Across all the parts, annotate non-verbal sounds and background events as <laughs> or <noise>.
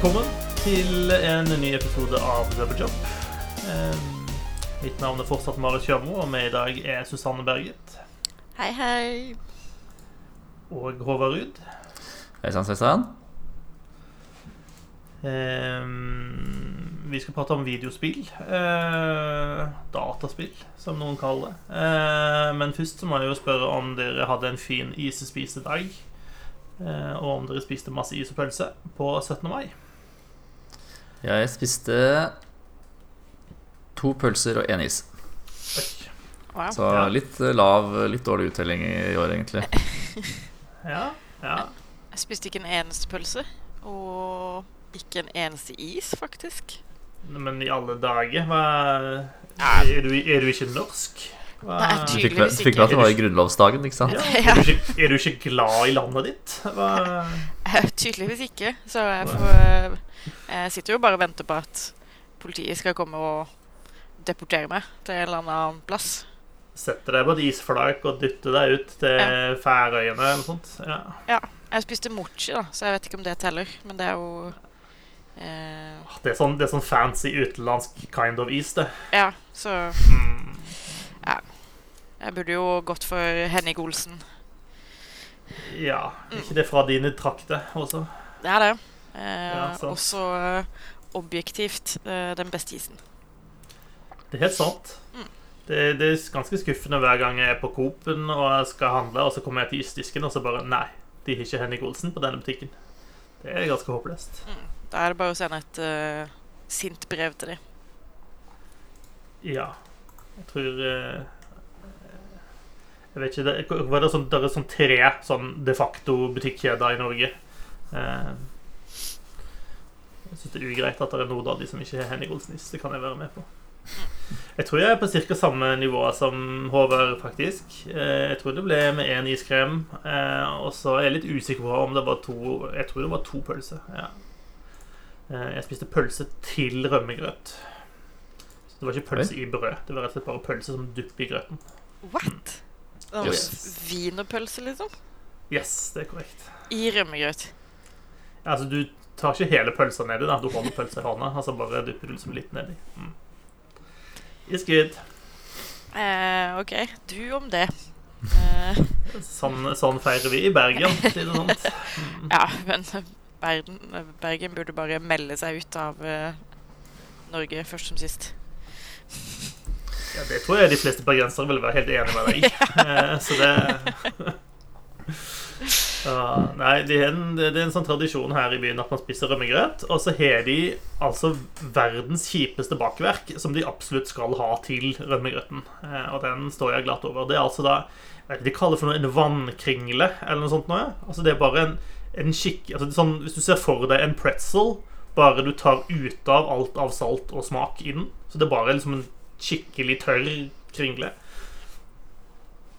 Velkommen til en ny episode av Webberjob. Eh, mitt navn er fortsatt Marit Kjørmo, og med i dag er Susanne Berget Hei, hei. og Håvard Ruud. Hei sann, Sveisan. Eh, vi skal prate om videospill. Eh, dataspill, som noen kaller det. Eh, men først så må jeg jo spørre om dere hadde en fin isespisedag. Eh, og om dere spiste masse is og pølse på 17. mai. Jeg spiste to pølser og én is. Wow. Så litt eh, lav, litt dårlig uttelling i år, egentlig. <laughs> Ja, ja. Jeg spiste ikke en eneste pølse. Og ikke en eneste is, faktisk. Men i alle dager, hva. Er du, er du ikke norsk? Hva? Nei, Tydeligvis du fikk med at det var i grunnlovsdagen, ikke sant? Ja. <laughs> Er, du ikke, er du ikke glad i landet ditt? Hva? <laughs> Eh, Tydeligvis ikke. Så jeg, får, jeg sitter jo bare og venter på at politiet skal komme og deportere meg til en eller annen plass. Setter deg på et isflak og dytter deg ut til Færøyene eller noe sånt? Ja. Jeg spiste mochi, da, så jeg vet ikke om det teller. Men det er jo eh, Det, er sånn, det er sånn fancy utenlandsk kind of is, det. Ja, så Mm. jeg burde jo gått for Henning Olsen. Ja. ikke det fra dine trakter også? Det er det. Eh, Ja, også eh, objektivt eh, den beste isen. Det er helt sant. Mm. Det, det er ganske skuffende hver gang jeg er på Coop-en og jeg skal handle, og så kommer jeg til isdisken, og så bare Nei, de har ikke Henning Olsen på denne butikken. Det er ganske håpløst. Da er det bare å sende et uh, sint brev til dem. Ja. Jeg tror uh, Jeg vet ikke det, det, er sånn, det er sånn tre sånn de facto butikkjeder i Norge. Eh, jeg syns det er ugreit at det er noen av de som ikke har Henning Olsen-is. Det kan jeg være med på. Jeg tror jeg er på ca. samme nivå som Håvard, faktisk. Eh, jeg tror det ble med én iskrem. Eh, og så er jeg litt usikker på om det var to Jeg tror det var to pølser. Ja. Eh, jeg spiste pølse til rømmegrøt. Så det var ikke pølse i brød. Det var rett og slett bare pølse som dupp i grøten. What? Mm. Yes. Wienerpølse, liksom? Yes, det er korrekt. I rømmegrøt. Altså, du tar ikke hele pølsa nedi, da. Du holder pølsa i hånda, og så bare dypper du liksom litt nedi. Mm. It's good. Eh, OK, du om det. Eh, Sånn, sånn feirer vi i Bergen. sier det sånt. Mm. ja, men Bergen, Bergen burde bare melde seg ut av uh, Norge først som sist. Ja, det tror jeg de fleste bergensere vil være helt enig med deg i. <laughs> Eh, Så det <laughs> Nei, det er, en, det er en sånn tradisjon her i byen at man spiser rømmegrøt. Og så har de altså verdens kjipeste bakverk, som de absolutt skal ha til rømmegrøten. Eh, Og den står jeg glatt over. Det er altså da vet De kaller det for noe en vannkringle eller noe sånt. Noe. Altså Det er bare en, en skikk altså sånn, Hvis du ser for deg en pretzel, bare du tar ut av alt av salt og smak i den. Så det er bare liksom en skikkelig tørr kringle.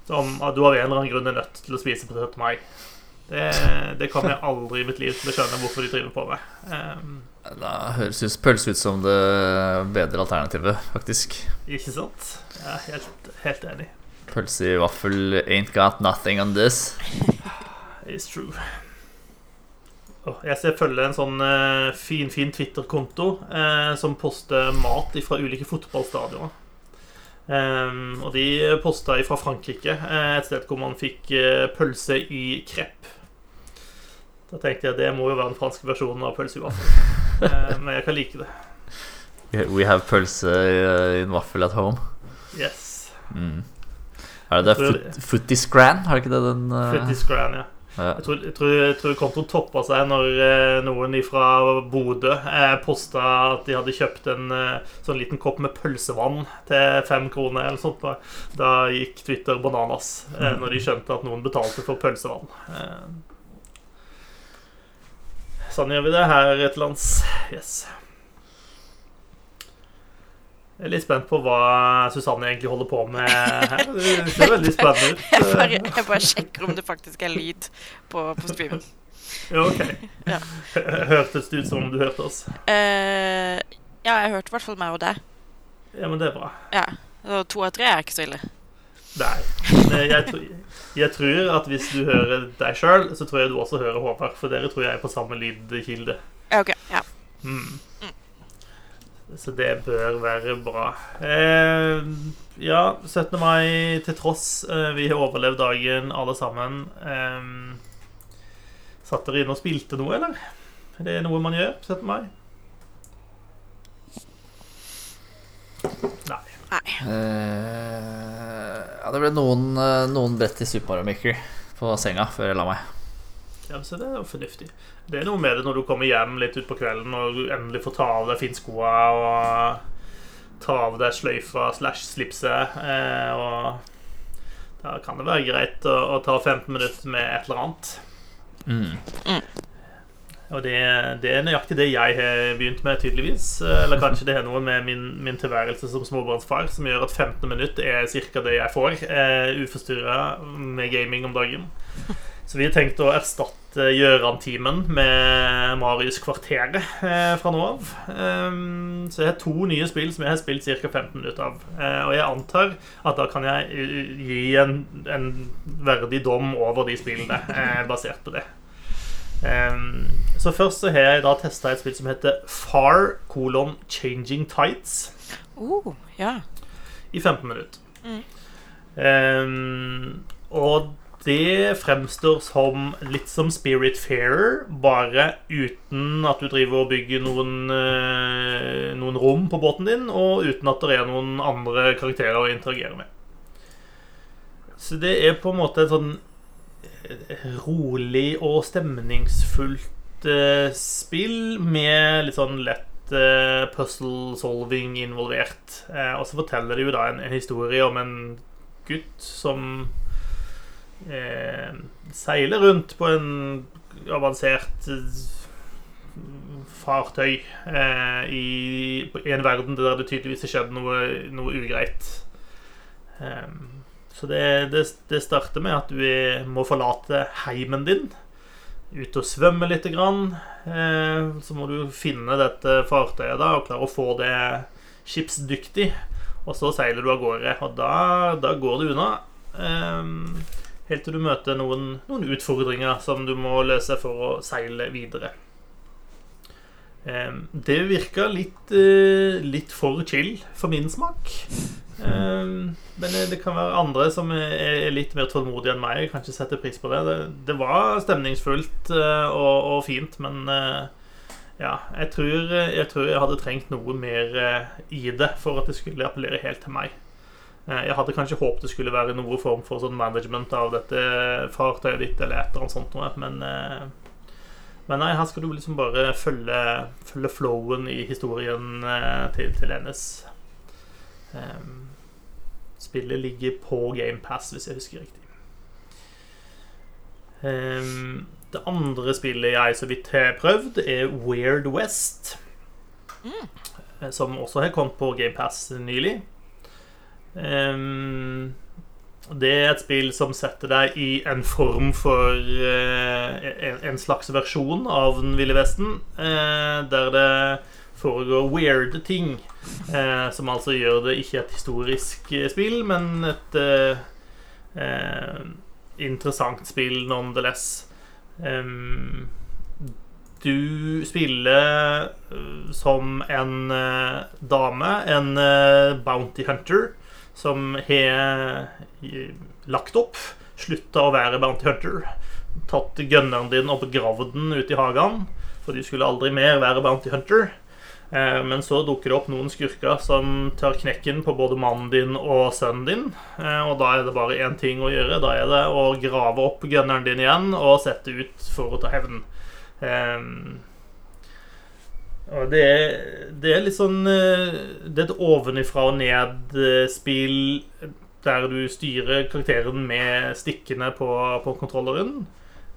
Som du av en eller annen grunn er nødt til å spise på 17. mai. Det, det kommer jeg aldri i mitt liv til å skjønne hvorfor de driver på med. Um, Da høres pølse ut som det bedre alternativet, faktisk. ikke sant? Jeg er helt, helt enig. Pølse i vaffel ain't got nothing on this. <sighs> It's true. Oh, jeg ser følge en sånn uh, fin, fin Twitter-konto uh, som poster mat fra ulike fotballstadioner. Um, og de posta fra Frankrike, eh, et sted hvor man fikk eh, pølse i krepp. Da tenkte jeg det må jo være den franske versjonen av pølse i vaffel. <laughs> Eh, men jeg kan like det. We have pølse i- in vaffel at home. Yes. Mm. Er det det foot, Footy Scran? Har ikke det den uh... Pretty scran, ja. ja. Jeg tror, jeg tror, jeg tror kontoen toppa seg når eh, noen fra Bodø eh, posta at de hadde kjøpt en eh, sånn liten kopp med pølsevann til fem kroner eller sånt. Da, da gikk Twitter bananas eh, når de skjønte at noen betalte for pølsevann. Eh, sånn gjør vi det her til lands. Yes. Jeg er litt spent på hva Susanne egentlig holder på med her. Det ser veldig <laughs> spennende ut. Jeg bare, jeg bare sjekker om det faktisk er lyd på, på streamen. Ja, ok. <laughs> Ja. Hørtes det ut som om du hørte oss? Uh, ja, jeg hørte i hvert fall meg og deg. Ja, men det er bra. Ja, og To av tre er ikke så ille. Nei. Jeg, tror, jeg tror at hvis du hører deg sjøl, så tror jeg du også hører Håvard. For dere tror jeg er på samme lydkilde. Ja, OK. Ja. Mm. Så det bør være bra. Eh, ja, 17. mai til tross. Eh, vi har overlevd dagen, alle sammen. Eh, satt dere inne og spilte noe, eller? Er det noe man gjør 17. mai? Nei. Eh, ja, det ble noen, eh, noen brett i Super Mario Maker på senga før jeg la meg. Ja, så det er jo fornuftig. Det er noe med det når du kommer hjem litt utpå kvelden og du endelig får ta av deg finskoa og ta av deg sløyfa slash slipset. Eh, og da kan det være greit å, å ta 15 minutter med et eller annet. Mm. Og det, det er nøyaktig det jeg har begynt med, tydeligvis. Eller kanskje det har noe med min, min tilværelse som småbarnsfar som gjør at 15 minutter er ca. det jeg får, uh, uforstyrra med gaming om dagen. Så vi har tenkt å erstatte Gjøran-timen med Marius Kvarteret eh, fra nå av. Um, så jeg har to nye spill som jeg har spilt ca. 15 minutter av. Uh, og jeg antar at da kan jeg eh, gi en, en verdig dom over de spillene, uh, basert på det. Um, så først så har jeg da testa et spill som heter Far colon Changing Tights. Oh, ja. i 15 minutter. Mm. Um, og det fremstår som litt som Spirit Fairer, bare uten at du driver og bygger noen, eh, noen rom på båten din, og uten at det er noen andre karakterer å interagere med. Så det er på en måte et sånn rolig og stemningsfullt eh, spill med litt sånn lett eh, puzzle solving involvert. Eh, og så forteller det jo da en, en historie om en gutt som eh, seiler rundt på en avansert fartøy eh, i, i en verden der det tydeligvis har skjedd noe, noe ugreit. Eh, så det, det, det starter med at du må forlate heimen din. Ut og svømme litt. Grann. Eh, så må du finne dette fartøyet da, og klare å få det skipsdyktig. Og så seiler du av gårde, og da, da går det unna. Um, helt til du møter noen, noen, utfordringer som du må løse for å seile videre. Um, det virka litt, litt for chill for min smak. Um, men det kan være andre som er litt mer tålmodige enn meg. Kan ikke sette pris på det. Det, var stemningsfullt uh, og, og, fint, men uh, ja, jeg tror, jeg tror, jeg hadde trengt noe mer i det for at det skulle appellere helt til meg. Jeg hadde kanskje håpet det skulle være noe form for sånn management av dette fartøyet ditt, eller et eller annet sånt noe, men, men nei, her skal du liksom bare følge, følge flowen i historien til, til hennes. Um, spillet ligger på GamePass, hvis jeg husker riktig. Um, det andre spillet jeg så vidt har prøvd, er Weird West. Mm. Som også har kommet på GamePass nylig. Um, det er et spill som setter deg i en form for uh, en, en, slags versjon av Den ville vesten, uh, der det foregår weirde ting. Uh, som altså gjør det ikke et historisk spill, men et interessant spill nonetheless. Um, du spiller som en dame, en bounty hunter som har lagt opp, slutta å være Bounty Hunter, tatt gunneren din og begravd den ute i hagen, for du skulle aldri mer være Bounty Hunter. Eh, men så dukker det opp noen skurker som tar knekken på både mannen din og sønnen din. Eh, og da er det bare én ting å gjøre. Da er det å grave opp gunneren din igjen og sette ut for å ta hevn. Eh, og det er, det er litt sånn Det er et ovenifra og ned-spill der du styrer karakteren med stikkene på, på kontrolleren.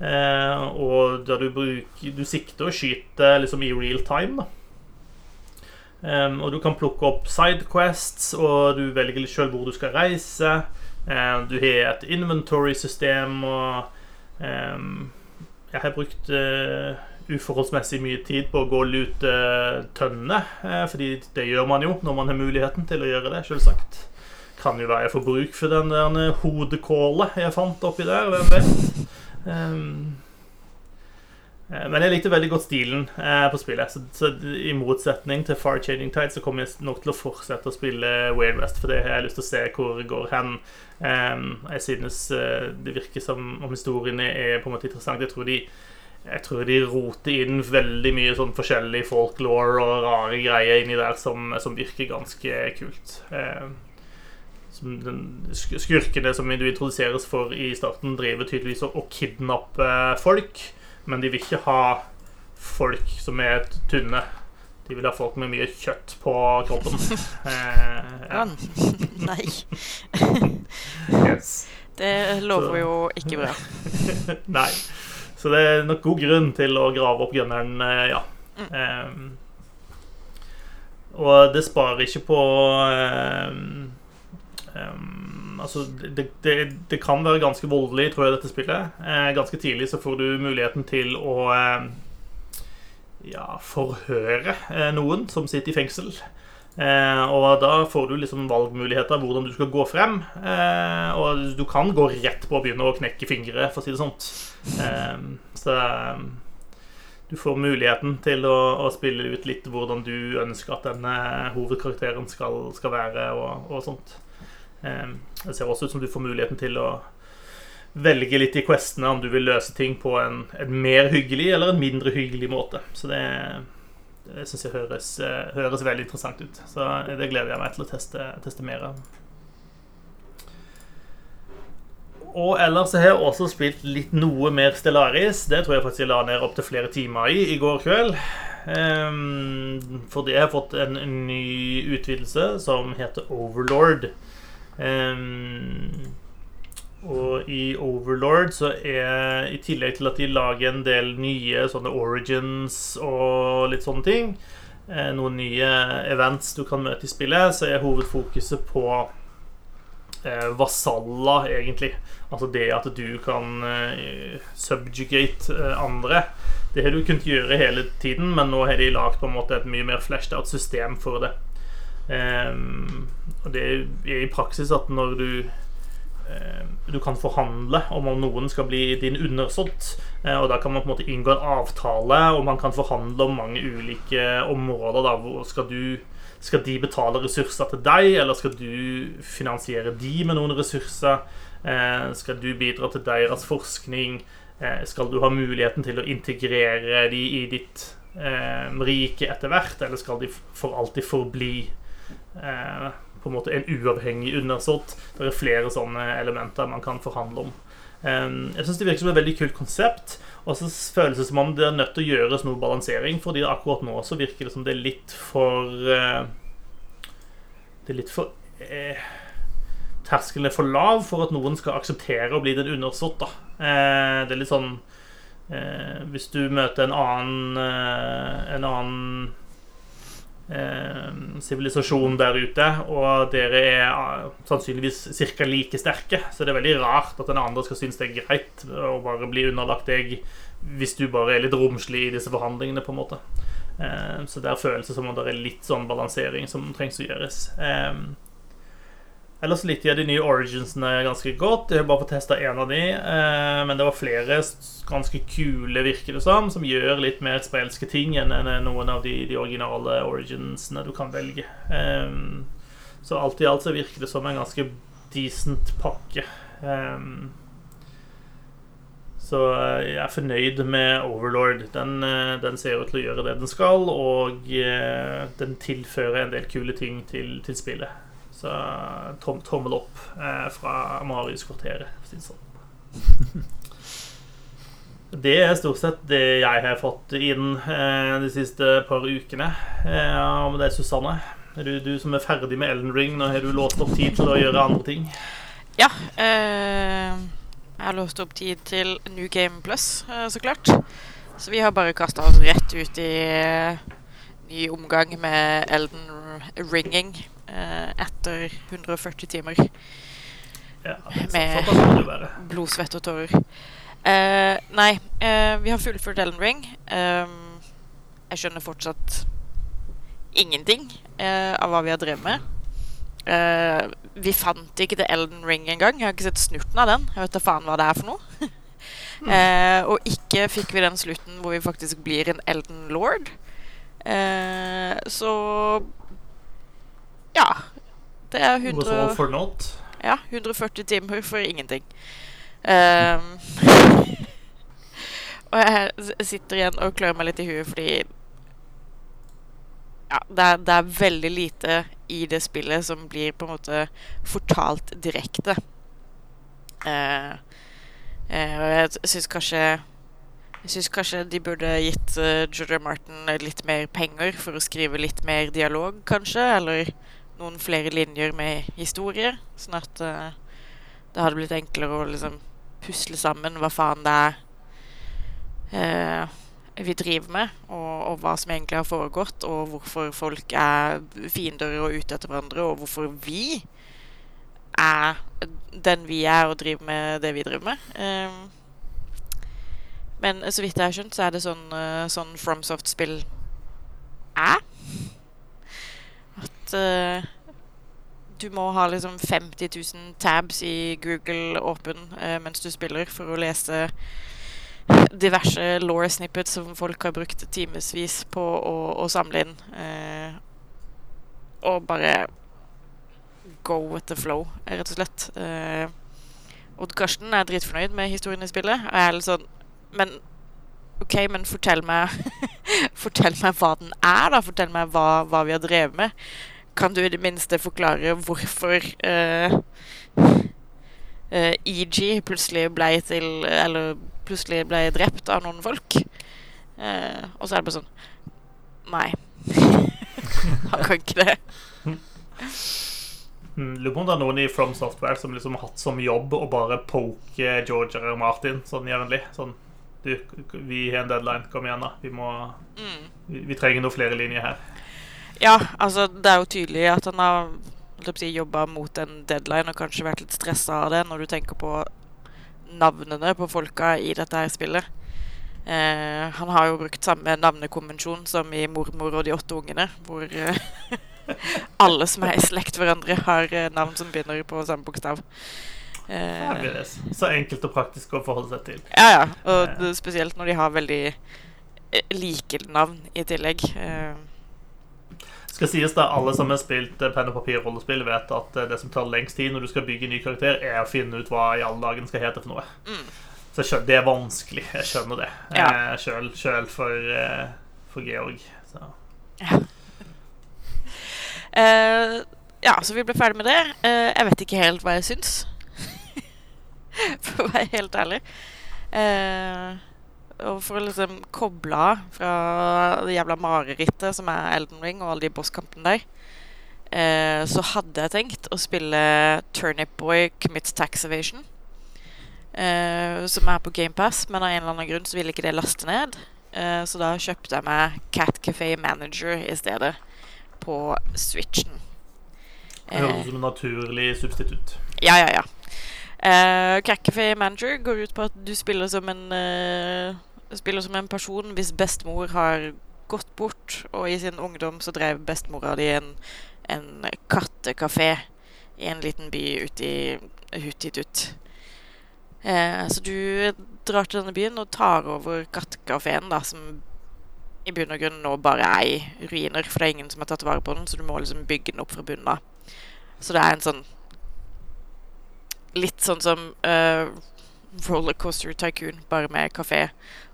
Og der du bruker Du sikter og skyter liksom i real time. da Um, og du kan plukke opp sidequests, og du velger sjøl hvor du skal reise. Um, du har et inventory-system, og um, jeg har brukt uh, uforholdsmessig mye tid på å gå og lute tønner. uh, fordi det gjør man jo når man har muligheten til å gjøre det, selvsagt. Kan jo være jeg får bruk for den der hodekålet jeg fant oppi der. Hvem vet? Um, Eh, Men jeg likte veldig godt stilen eh, på spillet. Så, så I motsetning til Far Changing Tide så kommer jeg nok til å fortsette å spille Weird West, for det har jeg lyst til å se hvor det går hen. Eh, jeg synes eh, det virker som om historiene er på en måte interessant. Jeg tror de, jeg tror de roter inn veldig mye sånn forskjellig folklore og rare greier inni der som, som virker ganske kult. Eh, den skurkene som du introduseres for i starten, driver tydeligvis og å kidnappe folk. Men de vil ikke ha folk som er tynne. De vil ha folk med mye kjøtt på kroppen. <laughs> Eh, ja. <laughs> Nei. Yes. Det lover Så- jo ikke bra. <laughs> Nei. Så det er nok god grunn til å grave opp gunneren, eh, ja. Mm. Um, og det sparer ikke på um, em, Altså, det, det, det kan være ganske voldelig, tror jeg, dette spillet. Eh, ganske tidlig så får du muligheten til å eh, ja, forhøre eh, noen som sitter i fengsel. Eh, og da får du liksom valgmuligheter hvordan du skal gå frem. Eh, og du kan gå rett på å begynne å knekke fingre, for å si det sånt. Så du får muligheten til å, å spille ut litt hvordan du ønsker at denne hovedkarakteren skal, skal være, og, og sånt. Eh, det ser også ut som du får muligheten til å velge litt i questene om du vil løse ting på en, en mer hyggelig eller en mindre hyggelig måte. Så det, det syns jeg høres, eh, høres veldig interessant ut. Så det gleder jeg meg til å teste, teste mer av. Og ellers har jeg også spilt litt noe mer Stellaris. Det tror jeg faktisk jeg la ned opptil flere timer i i går kveld. Um, fordi jeg har fått en ny utvidelse som heter Overlord. Ehm, og i Overlord så er I tillegg til at de lager en del nye sånne origins og litt sånne ting, eh, noen nye events du kan møte i spillet, så er hovedfokuset på eh, vasaller, egentlig. Altså det at du kan eh, subjugate eh, andre. Det har du kunnet gjøre hele tiden, men nå har de lagd et mye mer flashed out system for det. Ehm, og det er i praksis at når du eh, Du kan forhandle om om noen skal bli din undersått. eh, og da kan man på en måte inngå en avtale, og man kan forhandle om mange ulike områder. Da, hvor skal du skal de betale ressurser til deg, eller skal du finansiere de med noen ressurser? Eh, skal du bidra til deres forskning? Eh, skal du ha muligheten til å integrere de i ditt rike etter hvert, eller skal de for alltid forbli på en måte en uavhengig undersått? Det er flere sånne elementer man kan forhandle om. Eh, jeg syns det virker som et veldig kult konsept. Og så føles det som om det er nødt til å gjøres noe balansering, fordi akkurat nå så virker det som det er litt for eh, Det er litt for eh, Terskelen er for lav for at noen skal akseptere å bli den undersått. da. Eh, det er litt sånn eh, Hvis du møter en annen eh, En annen eh, sivilisasjon der ute, og dere er eh, sannsynligvis ca. like sterke, så det er veldig rart at den andre skal synes det er greit å bare bli underlagt deg hvis du bare er litt romslig i disse forhandlingene, på en måte. Eh, så det er følelse som om det er litt sånn balansering som trengs å gjøres. Ellers likte jeg de nye Originsene ganske godt. Jeg har bare fått testa én av de, eh, men det var flere ganske kule, virker det som, som gjør litt mer sprelske ting enn noen av de, de originale Originsene du kan velge. Eh, så alt i alt så virker det som en ganske decent pakke. Eh, så eh, jeg er fornøyd med Overlord. Den, eh, den ser ut til å gjøre det den skal, og den tilfører en del kule ting til, til spillet. Så tom, tommel opp eh, fra Marius-kvarteret, for å si det sånn. Det er stort sett det jeg har fått inn eh, de siste par ukene. Eh, Hva med deg, Susanne? Er du, du som er ferdig med Elden Ring, nå har du låst opp tid til å gjøre andre ting? Ja. Eh, jeg har låst opp tid til New Game Plus, eh, så klart. Så vi har bare kasta oss rett ut i eh, ny omgang med Elden Ringing etter 140 timer. Ja, Med- det. Blod, svette og tårer. Eh, nei, eh, vi har fullført Elden Ring. Um, jeg skjønner fortsatt ingenting eh, av hva vi har drevet med. Eh, vi fant ikke The Elden Ring engang. Jeg har ikke sett snurten av den. Jeg vet da faen hva det er for noe. <laughs> Eh, og ikke fikk vi den slutten hvor vi faktisk blir en Elden Lord. Eh, så Ja. Det er 100 all for naught. ja, 140 timer for ingenting. Um, <laughs> og jeg sitter igjen og klør meg litt i huet fordi ja, det, er, det er veldig lite i det spillet som blir på en måte fortalt direkte. Uh, uh, og jeg syns kanskje Jeg syns kanskje de burde gitt uh, Georgia Martin litt mer penger for å skrive litt mer dialog, kanskje. Eller noen flere linjer med historie, sånn at uh, det hadde blitt enklere å liksom pusle sammen hva faen det er uh, vi driver med, og, og hva som egentlig har foregått, og hvorfor folk er fiender og ute etter hverandre, og hvorfor vi er den vi er og driver med det vi driver med. Uh, men så vidt jeg har skjønt, så er det sånn, eh, sånn FromSoft-spill er. Eh, du må ha liksom 50 000 tabs i Google åpen uh, mens du spiller for å lese diverse law snippets som folk har brukt timevis på å, å samle inn. Uh, og bare go with the flow, rett og slett. Eh, Odd Karsten er dritfornøyd med historien i spillet. Og jeg er litt sånn Men OK, men fortell meg <laughs> Fortell meg hva den er, da. Fortell meg hva, hva vi har drevet med. Kan du i det minste forklare hvorfor uh, uh, EG plutselig ble til Eller plutselig ble drept av noen folk? Uh, og så er det bare sånn Nei. <laughs> Han kan ikke det. Mm, Lurer på om det er noen i From Software som liksom har hatt som jobb å bare poke George og Martin sånn jevnlig. Sånn Du, vi har en deadline. Kom igjen, da. Vi må Mm. Vi, vi trenger noen flere linjer her. Ja, altså det er jo tydelig at han har si, jobba mot en deadline og kanskje vært litt stressa av det når du tenker på navnene på folka i dette her spillet. Eh, han har jo brukt samme navnekonvensjon som i 'Mormor og de åtte ungene', hvor eh, <laughs> alle som er i slekt hverandre, har eh, navn som begynner på samme bokstav. Eh. Så enkelt og praktisk å forholde seg til. ja, ja. Og spesielt når de har veldig eh, like navn i tillegg. Eh, Skal sies da, Alle som har spilt eh, penn og papir-rollespill, vet at eh, det som tar lengst tid når du skal bygge en ny karakter, er å finne ut hva i alle dagen skal hete for noe. Mm. Så skjønner, det er vanskelig. Jeg skjønner det. Ja. Eh, Sjøl, sjøl for, for Georg. Så. <laughs> Eh, ja, så vi ble ferdig med det. Uh, jeg vet ikke helt hva jeg syns. <laughs> for å være helt ærlig. Eh, og for å liksom koble av fra det jævla marerittet som er Elden Ring og alle de bosskampene der, eh, så hadde jeg tenkt å spille Turnip Boy Commits Tax Evasion. Eh, som er på GamePass, men av en eller annen grunn så ville ikke det laste ned. Eh, så da kjøpte jeg meg Cat Café Manager i stedet på Switchen. Det høres ut som en naturlig substitutt. Ja, ja, ja. Uh, Café Manager går ut på at du spiller som en eh, Spiller som en person hvis bestemor har gått bort, og i sin ungdom så drev bestemora di en, en kattekafé i en liten by ute i Hutitut. Uh, så du drar til denne byen og tar over kattekafeen, da, som i bunn og grunn nå bare er i ruiner, for det er ingen som har tatt vare på den, så du må liksom bygge den opp fra bunnen av. Så det er en sånn Litt sånn som uh, Rollercoaster Tycoon, bare med kafé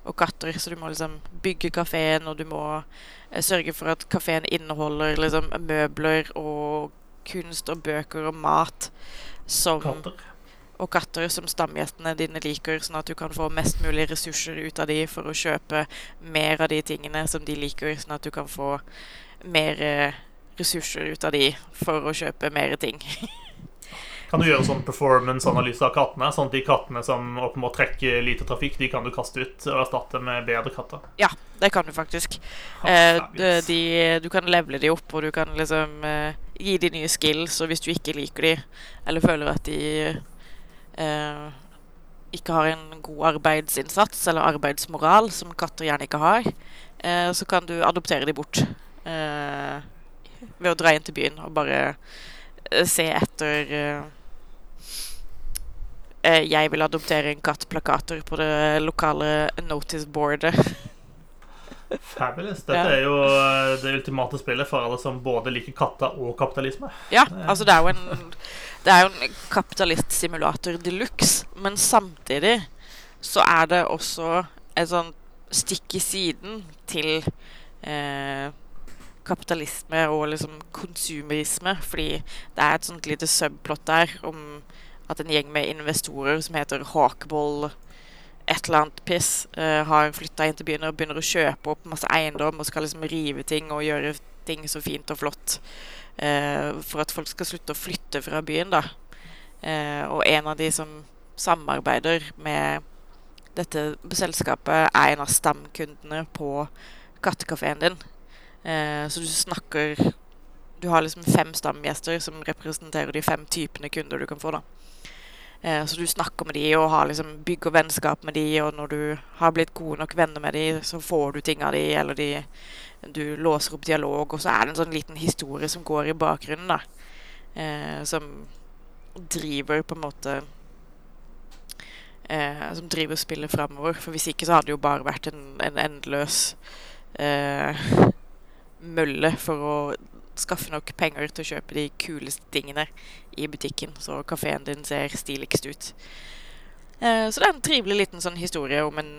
og katter. Så du må liksom bygge kafeen, og du må uh, sørge for at kafeen inneholder liksom møbler og kunst og bøker og mat som Katter. og katter som stamgjestene dine liker, sånn at du kan få mest mulig ressurser ut av de for å kjøpe mer av de tingene som de liker, sånn at du kan få mer eh, ressurser ut av de for å kjøpe mer ting. <laughs> Kan du gjøre sånn performance-analyse av kattene? Sånn at de kattene som åpenbart trekker lite trafikk, de kan du kaste ut og erstatte med bedre katter? ja, det kan du faktisk. Eh, de, du kan levele de opp, og du kan liksom eh, gi de nye skills, og hvis du ikke liker de, eller føler at de eh, ikke har en god arbeidsinnsats eller arbeidsmoral, som katter gjerne ikke har, eh, så kan du adoptere de bort. Eh, ved å dra inn til byen og bare eh, se etter 'Jeg vil adoptere en katt'-plakater på det lokale notice-boardet. <laughs> Fabulous. Dette Ja. er jo eh, det ultimate spillet for alle som både liker katter og kapitalisme. Ja, altså det er jo en Det er jo en kapitalistsimulator de luxe, men samtidig så er det også et sånn stikk i siden til eh, kapitalisme og liksom konsumerisme, fordi det er et sånt lite subplot der om at en gjeng med investorer som heter Hawkball et eller annet piss, uh, har flytta inn til byen og begynner å kjøpe opp masse eiendom og skal liksom rive ting og gjøre ting så fint og flott uh, for at folk skal slutte å flytte fra byen, da. Uh, og en av de som samarbeider med dette selskapet, er en av stamkundene på kattekafeen din. Så du snakker Du har liksom fem stamgjester som representerer de fem typene kunder du kan få, da. Eh, så du snakker med de og har liksom bygger vennskap med de, og når du har blitt gode nok venner med de, så får du ting av de, eller de du låser opp dialog, og så er det en sånn liten historie som går i bakgrunnen, da. Eh, som driver på en måte eh, Som driver spillet framover. For hvis ikke så hadde det jo bare vært en, en endeløs eh, mølle for å skaffe nok penger til å kjøpe de kuleste tingene i butikken, så kafeen din ser stiligst ut. Eh, så det er en trivelig liten sånn historie om en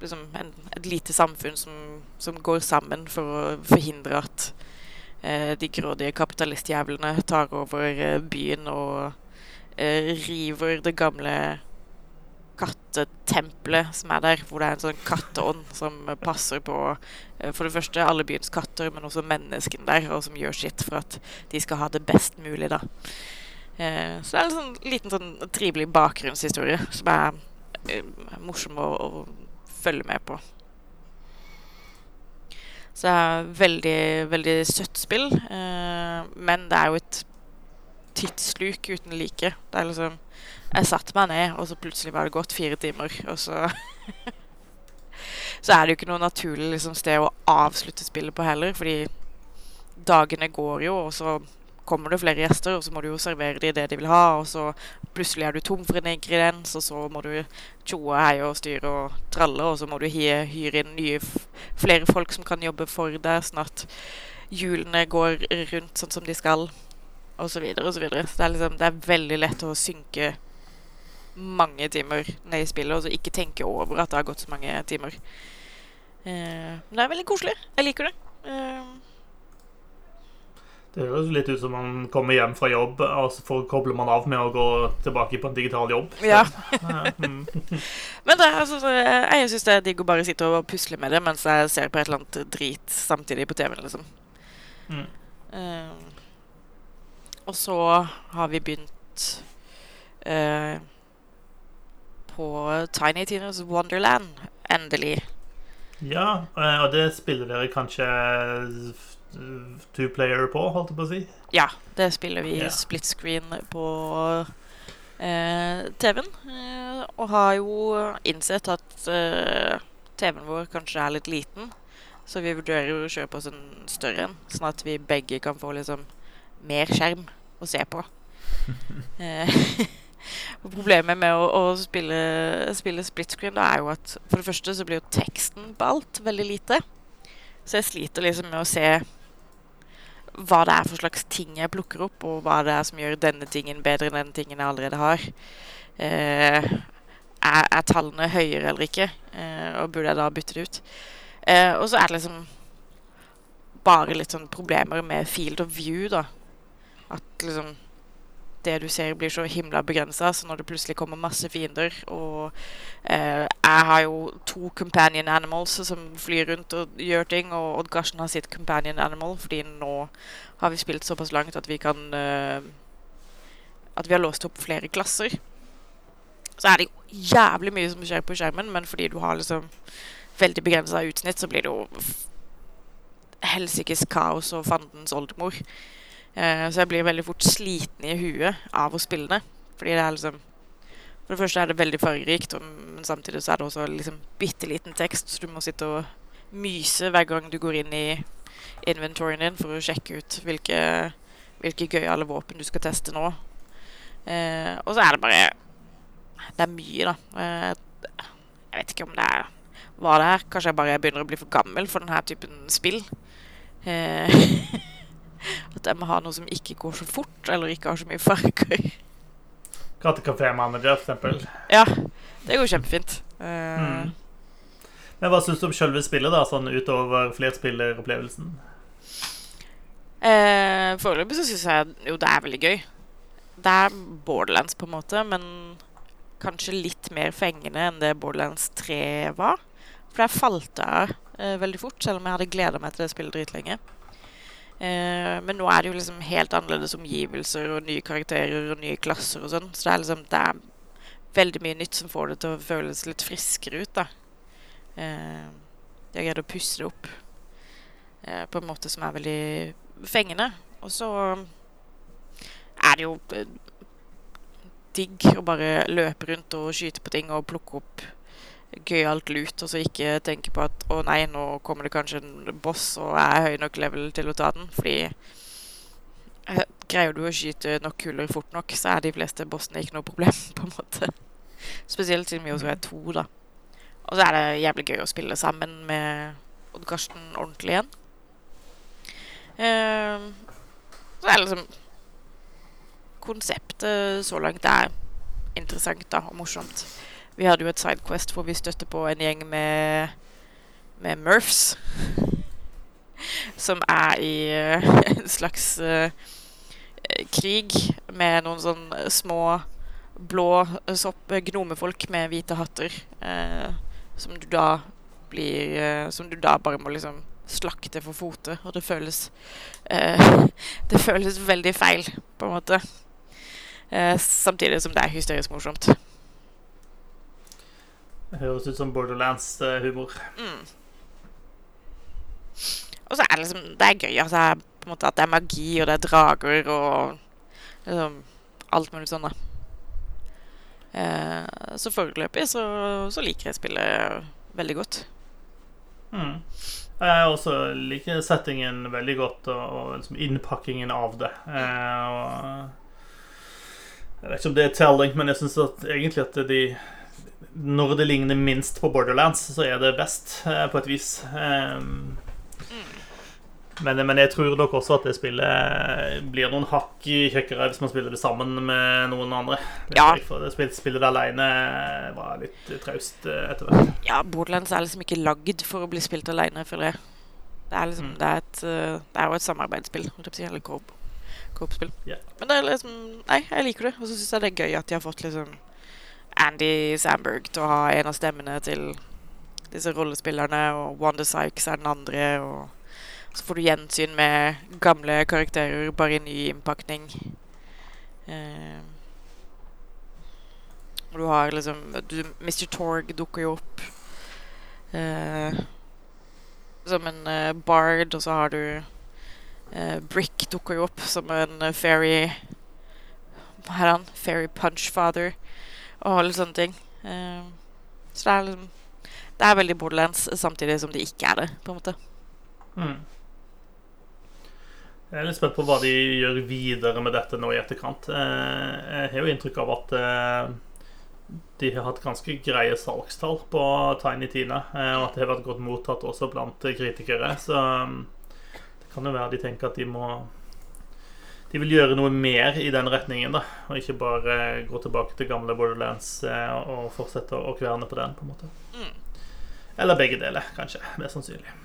liksom en, et lite samfunn som, som, går sammen for å forhindre at eh, de grådige kapitalistjævlene tar over eh, byen og eh, river det gamle kattetempelet som er der, hvor det er en sånn katteånd som passer på eh, for det første alle byens katter, men også menneskene der, og som gjør sitt for at de skal ha det best mulig, da. Eh, så det er en sånn liten sånn trivelig bakgrunnshistorie som er eh, morsom å, å følge med på. Så det er veldig, veldig søtt spill. Eh, men det er jo et tidsluk uten like. Det er liksom Jeg satte meg ned, og så plutselig var det gått fire timer, og så <laughs> Så er det jo ikke noe naturlig liksom, sted å avslutte spillet på heller, fordi dagene går jo, og så kommer det flere gjester, og så må du jo servere dem det de vil ha, og så plutselig er du tom for en ingrediens, og så må du tjoe heie og styre og tralle, og så må du hyre, inn nye, flere folk som kan jobbe for deg, sånn at hjulene går rundt sånn som de skal, og så videre og så videre. Så det er, liksom, det er veldig lett å synke mange timer ned i spillet, og så ikke tenke over at det har gått så mange timer. Eh, men det er veldig koselig. Jeg liker det. Eh, Det høres litt ut som man kommer hjem fra jobb, og så kobler man av med å gå tilbake på en digital jobb. Så, <laughs> ja. mm. <laughs> Men det, altså, jeg, jeg syns det er digg å bare sitte og pusle med det mens jeg ser på et eller annet drit samtidig på TV-en, liksom. Mm. Uh, og så har vi begynt uh, på Tiny Tinas Wonderland, endelig. ja, eh, og det spiller dere kanskje eh, two player på, holdt jeg på å si. Ja, det spiller vi yeah. split screen på eh, TV-en. Eh, og har jo innsett at eh, TV-en vår kanskje er litt liten. Så vi vurderer jo å kjøpe oss en større en, sånn at vi begge kan få liksom mer skjerm å se på. <laughs> Eh, <laughs> problemet med å, å spille, spille split screen da er jo at for det første så blir jo teksten på alt veldig lite. Så jeg sliter liksom med å se hva det er for slags ting jeg plukker opp, og hva det er som gjør denne tingen bedre enn den tingen jeg allerede har. Eh, er, er tallene høyere eller ikke? Eh, og burde jeg da bytte det ut? Eh, og så er det liksom bare litt sånn problemer med field of view, da. At liksom det du ser, blir så himla begrensa, så når det plutselig kommer masse fiender og eh, Jeg har jo to companion animals som flyr rundt og gjør ting, og Odd Karsten har sitt companion animal, fordi nå har vi spilt såpass langt at vi kan eh, At vi har låst opp flere klasser. Så er det jo jævlig mye som skjer på skjermen, men fordi du har liksom veldig begrensa utsnitt, så blir det jo helsikes kaos og fandens oldemor. Eh, så jeg blir veldig fort sliten i huet av å spille det. Fordi det er liksom For det første er det veldig fargerikt, men samtidig så er det også liksom bitte liten tekst, så du må sitte og myse hver gang du går inn i inventoryen din for å sjekke ut hvilke, hvilke gøyale våpen du skal teste nå. Eh, og så er det bare det er mye, da. Eh, jeg vet ikke om det er hva det er. Kanskje jeg bare begynner å bli for gammel for denne typen spill. Eh, <laughs> at jeg må ha noe som ikke går så fort, eller ikke har så mye farger. Kattekafé Manager, for eksempel. Ja, det går kjempefint. Uh, Mm. Men hva syns du om selve spillet, da, sånn utover flerspilleropplevelsen? Eh, Foreløpig så syns jeg jo det er veldig gøy. Det er Borderlands, på en måte, men kanskje litt mer fengende enn det Borderlands 3 var. For der falt jeg av eh, veldig fort, selv om jeg hadde gleda meg til det spillet dritlenge. Eh, men nå er det jo liksom helt annerledes omgivelser og nye karakterer og nye klasser og sånn, så det er liksom det er veldig mye nytt som får det til å føles litt friskere ut, da. Eh, de har greid å pusse det opp eh, på en måte som er veldig fengende. Og så er det jo eh, digg å bare løpe rundt og skyte på ting og plukke opp gøyalt lut, og så ikke tenke på at å nei, nå kommer det kanskje en boss, og jeg er høy nok level til å ta den. Fordi eh, greier du å skyte nok kuler fort nok, så er de fleste bossene ikke noe problem, <laughs> på en måte. Spesielt siden vi også er to, da. Og så er det jævlig gøy å spille sammen med Odd Karsten ordentlig igjen. Uh, så er det liksom Konseptet så langt er interessant da, og morsomt. Vi hadde jo et sidequest hvor vi støtte på en gjeng med, med Murphs. Som er i uh, en slags uh, krig med noen sånn små blå sopp, gnomefolk med hvite hatter. Uh, som du da blir Som du da bare må liksom slakte for fote. Og det føles <laughs> Det føles veldig feil, på en måte. Samtidig som det er hysterisk morsomt. Høres ut som Borderlands-humor. Mm. Og så er det liksom Det er gøy altså, på en måte at det er magi, og det er drager og liksom alt mulig sånn, da. Eh, så foreløpig så, så liker jeg spillet veldig godt. Mm. Jeg også liker settingen veldig godt, og, og liksom innpakkingen av det. Eh, og jeg vet ikke om det er telling, men jeg syns egentlig at de Når det ligner minst på Borderlands, så er det best, eh, på et vis. Eh, men, men jeg tror nok også at det spillet blir noen hakk kjekkere hvis man spiller det sammen med noen andre. Ja. For det spillet, spillet alene var litt traust eh, etter hvert. Ja, Borderlands er liksom ikke lagd for å bli spilt alene, føler jeg. Det er liksom Mm. Det er, et, eh, det er jo et samarbeidsspill, eller coop- coop-spill. Ja. Men det er liksom Nei, jeg liker det. Og så syns jeg det er gøy at de har fått liksom Andy Sandberg til å ha en av stemmene til disse rollespillerne, og Wanda Sykes er den andre, og så får du gjensyn med gamle karakterer, bare i ny innpakning. Eh, og du har liksom du, Mr. Torg dukker jo opp eh, som en eh, bard, og så har du eh, Brick dukker jo opp som en eh, fairy Hva er han? Fairy Punchfather, og alle sånne ting. Eh, så det er liksom Det er veldig Borderlands, samtidig som det ikke er det, på en måte. Mm. Jeg er litt spent på hva de gjør videre med dette nå i etterkant. Eh, Jeg har jo inntrykk av at eh, de har hatt ganske greie salgstall på Tiny Tina, og at det har vært godt mottatt også blant kritikere. Så mm, det kan jo være de tenker at de må De vil gjøre noe mer i den retningen, da, og ikke bare gå tilbake til gamle Borderlands eh, og fortsette å kverne på den, på en måte. Mm. Eller begge deler, kanskje. Mest sannsynlig.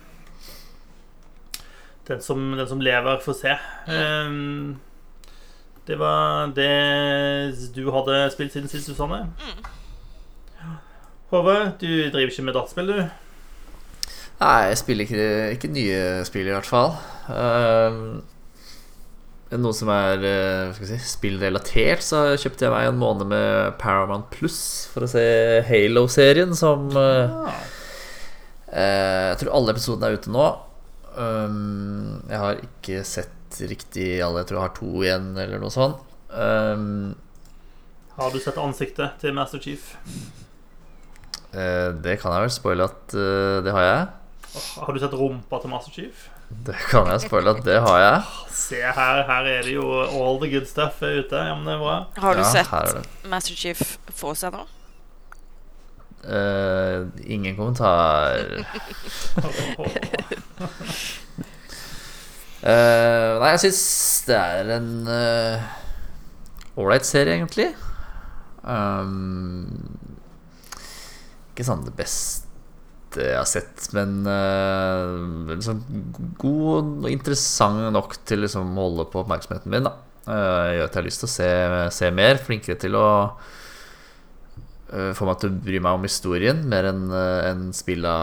Den som, den som lever, får se. Ehm, det var det du hadde spilt siden sist, Susanne. Mm. Håvard, du driver ikke med dataspill, du? Nei, jeg spiller ikke, ikke nye spill, i hvert fall. Um, noe som er skal si, spillrelatert, så kjøpte jeg meg en måned med Paramount Plus for å se Halo-serien, som uh, Ah, eh, Jeg tror alle episodene er ute nå. Um, jeg har ikke sett riktig alle. Jeg tror jeg har to igjen, eller noe sånt. Um, har du sett ansiktet til Master Chief? eh, det kan jeg vel spoile at uh, det har jeg. Har du sett rumpa til Master Chief? Det kan jeg spoile at det har jeg. Se her, her er det jo all the good stuff er ute. Ja, men det er bra. Har du Ja, sett er. Master Chief få seg nå? Uh, ingen kommentar. uh, <laughs> nei, jeg syns det er en ålreit serie, egentlig. Um, ikke sånn det beste jeg har sett, men uh, liksom god og interessant nok til liksom å holde på oppmerksomheten min. da uh, Gjør at jeg har lyst til å se, se mer. Flinkere til å uh, få meg til å bry meg om historien mer enn en spilla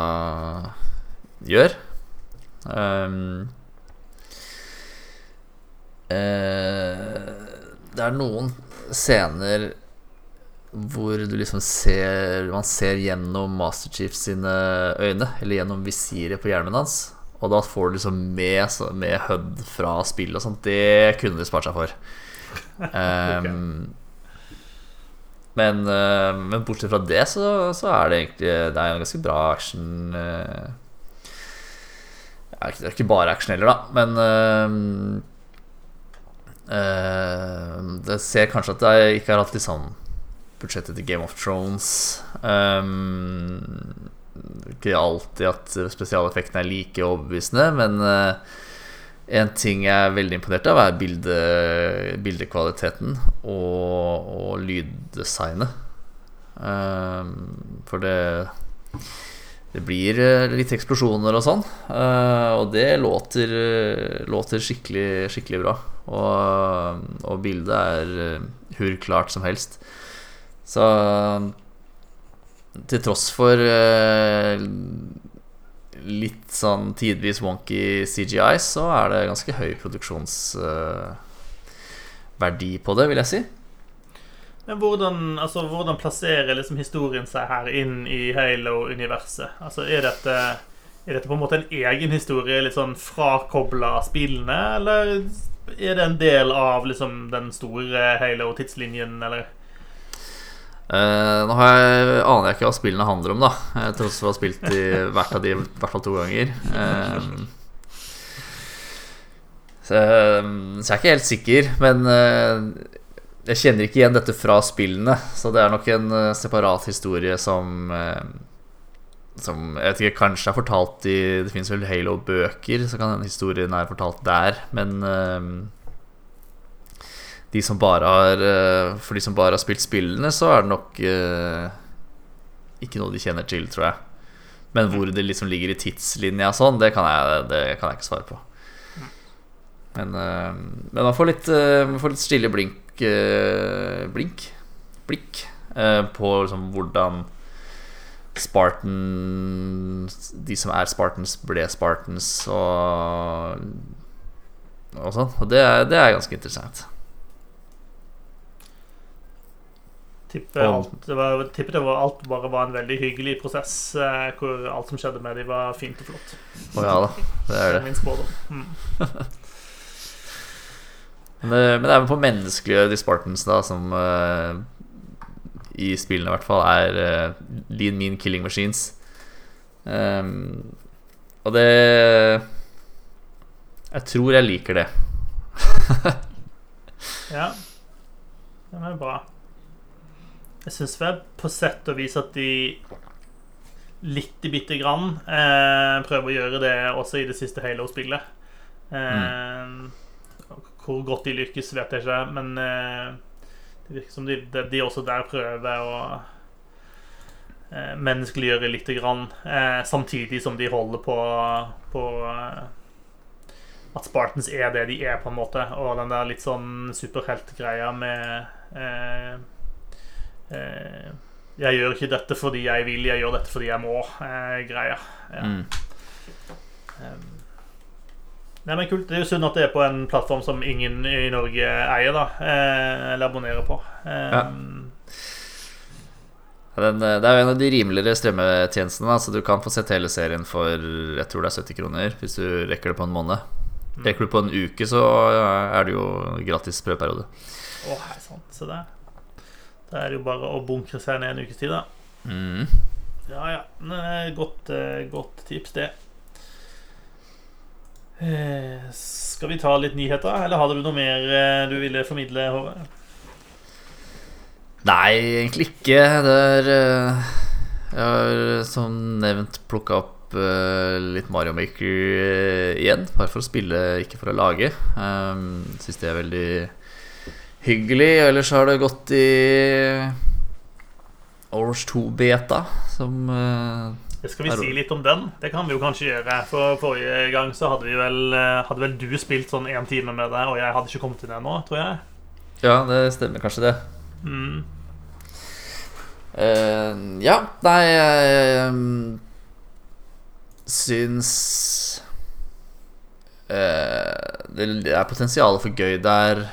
gjør. Um, det er noen scener hvor du liksom ser Man ser gjennom Master Chief sine øyne, eller gjennom visiret på hjelmen hans. Og da får du liksom med, med HUD fra spill og sånt. Det kunne de spart seg for. <laughs> Um, men, uh, men, bortsett fra det, så, så, er det egentlig Det er en ganske bra action. Uh, det er ikke bare action heller, da, men uh, Det ser kanskje at jeg ikke har hatt litt sånn budsjettet til Game of Thrones. Um, ikke alltid at spesialeffektene er like overbevisende, men uh, en ting jeg er veldig imponert av, er bilde, bildekvaliteten og, og lyddesignet. Um, for det det blir eh, litt eksplosjoner og sånn. Uh, og det låter, låter skikkelig, skikkelig bra. Og, og bildet er hurklart som helst. Så til tross for uh, litt sånn tidvis wonky CGI, så er det ganske høy produksjonsverdi uh, på det, vil jeg si. Men hvordan, altså, hvordan plasserer liksom historien seg her inn i Halo-universet? Altså, er dette, er dette på en måte en egen historie, litt sånn frakobla spillene, eller er det en del av liksom den store Halo-tidslinjen, eller? Uh, nå jeg, aner jeg ikke hva spillene handler om, da. Jeg tror også jeg har spilt i <laughs> hvert av de i hvert fall to ganger. Uh, så, så, jeg er ikke helt sikker, men uh, jeg kjenner ikke igjen dette fra spillene. Så det er nok en separat historie som Som jeg vet ikke, kanskje er fortalt i Det fins vel Halo-bøker, så kan den historien være fortalt der, men de som bare har eh, For de som bare har spilt spillene, så er det nok uh, ikke noe de kjenner til, tror jeg. Men hvor det liksom ligger i tidslinja sånn, det kan jeg, det kan jeg ikke svare på. Men, uh, men man får litt, man, får litt stille blink Blink? Blikk på liksom hvordan Spartan De som er Spartans, ble Spartans og, og sånn. Og det er, det er ganske interessant. Tipper alt, det var, tipper det var, alt bare var en veldig hyggelig prosess, eh, hvor alt som skjedde med dem, var fint og flott. Å ja da, det er det. Min spådom. Mm. <laughs> men, eh, men, det er vel på menneskelige de Spartans, da, som uh, i spillene i hvert fall er uh, lean mean killing machines. Um, og det Jeg tror jeg liker det. <laughs> ja. Det er bra. Jeg syns vel på sett og vis at de lite bitte grann eh, prøver å gjøre det også i det siste Halo-spillet. Eh, mm. Hvor godt de lykkes, vet jeg ikke, men eh, det virker som de, de, også der prøver å eh, menneskeliggjøre lite grann, eh, samtidig som de holder på, på eh, at Spartans er det de er, på en måte, og den der litt sånn superheltgreia med Eh, jeg gjør ikke dette fordi jeg vil, jeg gjør dette fordi jeg må. Eh, greia. Ja. Mm. Nei, men kult. Det er jo synd at det er på en plattform som ingen i Norge eier, da. Eh, eller abonnerer på. Ja. Den, det er jo en av de rimeligere strømmetjenestene. Så du kan få sett hele serien for jeg tror det er 70 kroner hvis du rekker det på en måned. Mm. Rekker du på en uke, så er det jo gratis prøveperiode. Å, oh, sant. Se der. Da er det jo bare å bunkre seg ned en ukes tid, da. Mm. Ja, ja. Godt, eh, godt tips, det. Eh, skal vi ta litt nyheter, eller hadde du noe mer eh, du ville formidle, Håvard? Nei, egentlig ikke. Det er Jeg har som nevnt plukka opp eh, litt Mario Maker eh, igjen. Bare for å spille, ikke for å lage. Um, Syns det er veldig hyggelig. Ellers har det gått i Overwatch 2-beta, som eh, skal vi si litt om den. Det kan vi jo kanskje gjøre. For Forrige gang så hadde, vi vel, eh, hadde vel du spilt sånn én time med det, og jeg hadde ikke kommet inn ennå, tror jeg. Ja, det stemmer kanskje, det. Mm. Uh, ja, nei Jeg um, syns uh, det, det er potensial for gøy der,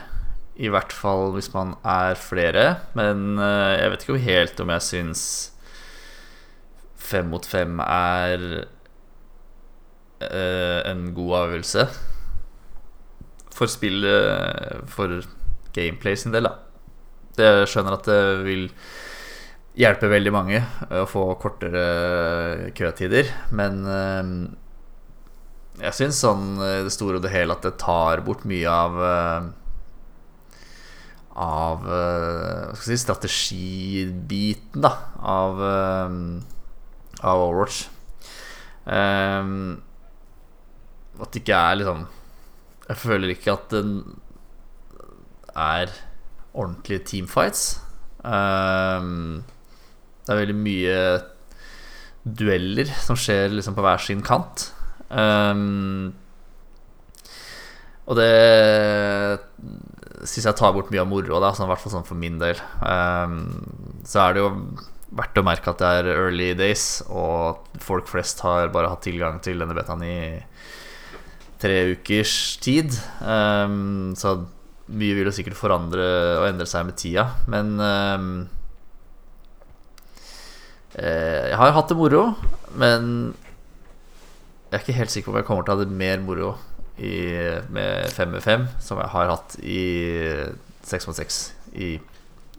i hvert fall hvis man er flere. Men eh, jeg vet ikke helt om jeg syns fem mot fem er eh, en god avgjørelse. For spillet For gameplay sin del, da. Jeg skjønner at det vil hjelpe veldig mange å få kortere køtider, men eh, jeg syns sånn det store og det hele at det tar bort mye av eh, Av eh, hva skal jeg si, strategibiten, da, av, eh, av Overwatch. Um, at det ikke er liksom Jeg føler ikke at den er ordentlige teamfights. Um, det er veldig mye dueller som skjer liksom på hver sin kant. Um, og det syns jeg tar bort mye av moroa, sånn, i hvert fall sånn for min del. Um, så er det jo verdt å merke at det er early days, og at folk flest har bare hatt tilgang til denne betaen i tre ukers tid. Um, så mye vil jo sikkert forandre og endre seg med tida, men um, Jeg har hatt det moro, men jeg er ikke helt sikker på om jeg kommer til å ha det mer moro i, med 5 med 5 som jeg har hatt i 6 mot 6 i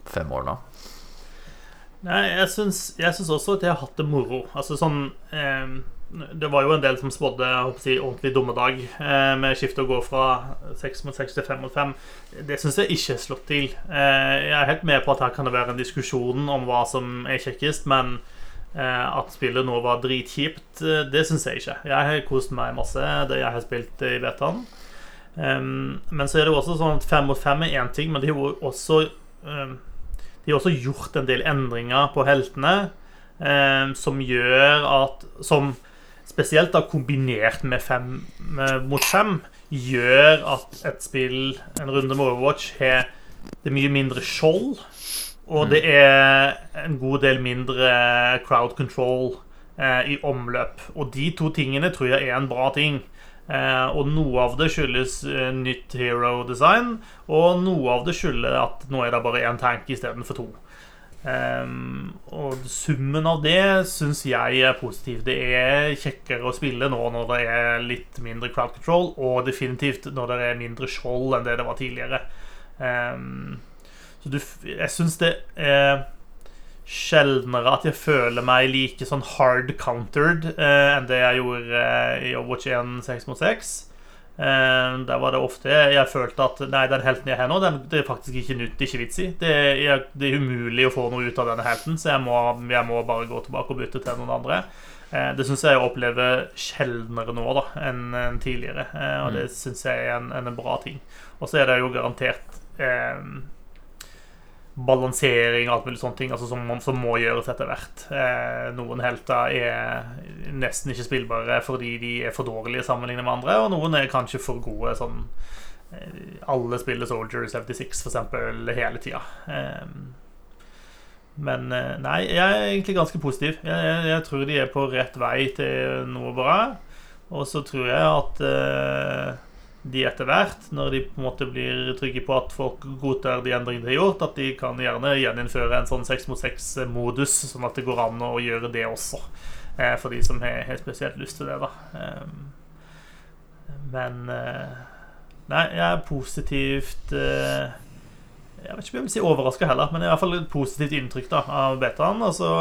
fem år nå. Nei, jeg syns, jeg syns også at jeg har hatt det moro. Altså sånn eh, Det var jo en del som spådde si, ordentlig dommedag eh, med skiftet å gå fra 6 mot 6 til 5 mot 5. Det syns jeg ikke er slått til. Eh, jeg er helt med på at her kan det være en diskusjon om hva som er kjekkest, men at spillet nå var dritkjipt, eh, det syns jeg ikke. Jeg har kost meg masse det jeg har spilt i betaen. Men så er det jo også sånn at 5 mot 5 er én ting, men de har også de har også gjort en del endringer på heltene eh, som gjør at Som spesielt da kombinert med fem mot fem gjør at et spill, en runde med Overwatch, har det mye mindre skjold. Og det er en god del mindre crowd control eh, i omløp. Og de to tingene tror jeg er en bra ting. Eh, og noe av det skyldes eh, nytt hero design, og noe av det skyldes at nå er det bare én tank istedenfor to. Um, og summen av det syns jeg er positiv. Det er kjekkere å spille nå når det er litt mindre crowd control, og definitivt når det er mindre skjold enn det det var tidligere. Um, så du, jeg syns det er sjeldnere at jeg føler meg like sånn hard countered eh, enn det jeg gjorde eh, i Overwatch 1 6 mot 6. Eh, der var det ofte jeg følte at Nei, den helten jeg har nå, den, det er faktisk ikke nytt, ikke vits i. Det, er- det er umulig å få noe ut av denne helten, så jeg må, jeg må bare gå tilbake og bytte til noen andre. Eh, det syns jeg jeg opplever sjeldnere nå da enn enn tidligere, eh, og det syns jeg er en, en bra ting. Og så er det jo garantert eh, balansering og alt mulig sånne ting altså som, som må gjøres etter hvert. Eh, noen helter er nesten ikke spillbare fordi de er for dårlige sammenlignet med andre, og noen er kanskje for gode sånn eh, Alle spiller Soldier 76 for eksempel hele tida. Eh, men eh, nei, jeg er egentlig ganske positiv. Jeg, jeg, jeg tror de er på rett vei til noe bra. Og så tror jeg at eh, de etter hvert, når de på en måte blir trygge på at folk godtar de endringene de har gjort, at de kan gjerne gjeninnføre en sånn seks mot seks-modus, sånn at det går an å gjøre det også. Eh, for de som har, har spesielt lyst til det, da. Eh, men eh, Nei, jeg er positivt eh, Jeg vet ikke om jeg vil si overraska heller, men i hvert fall et positivt inntrykk da, av betaen. Og så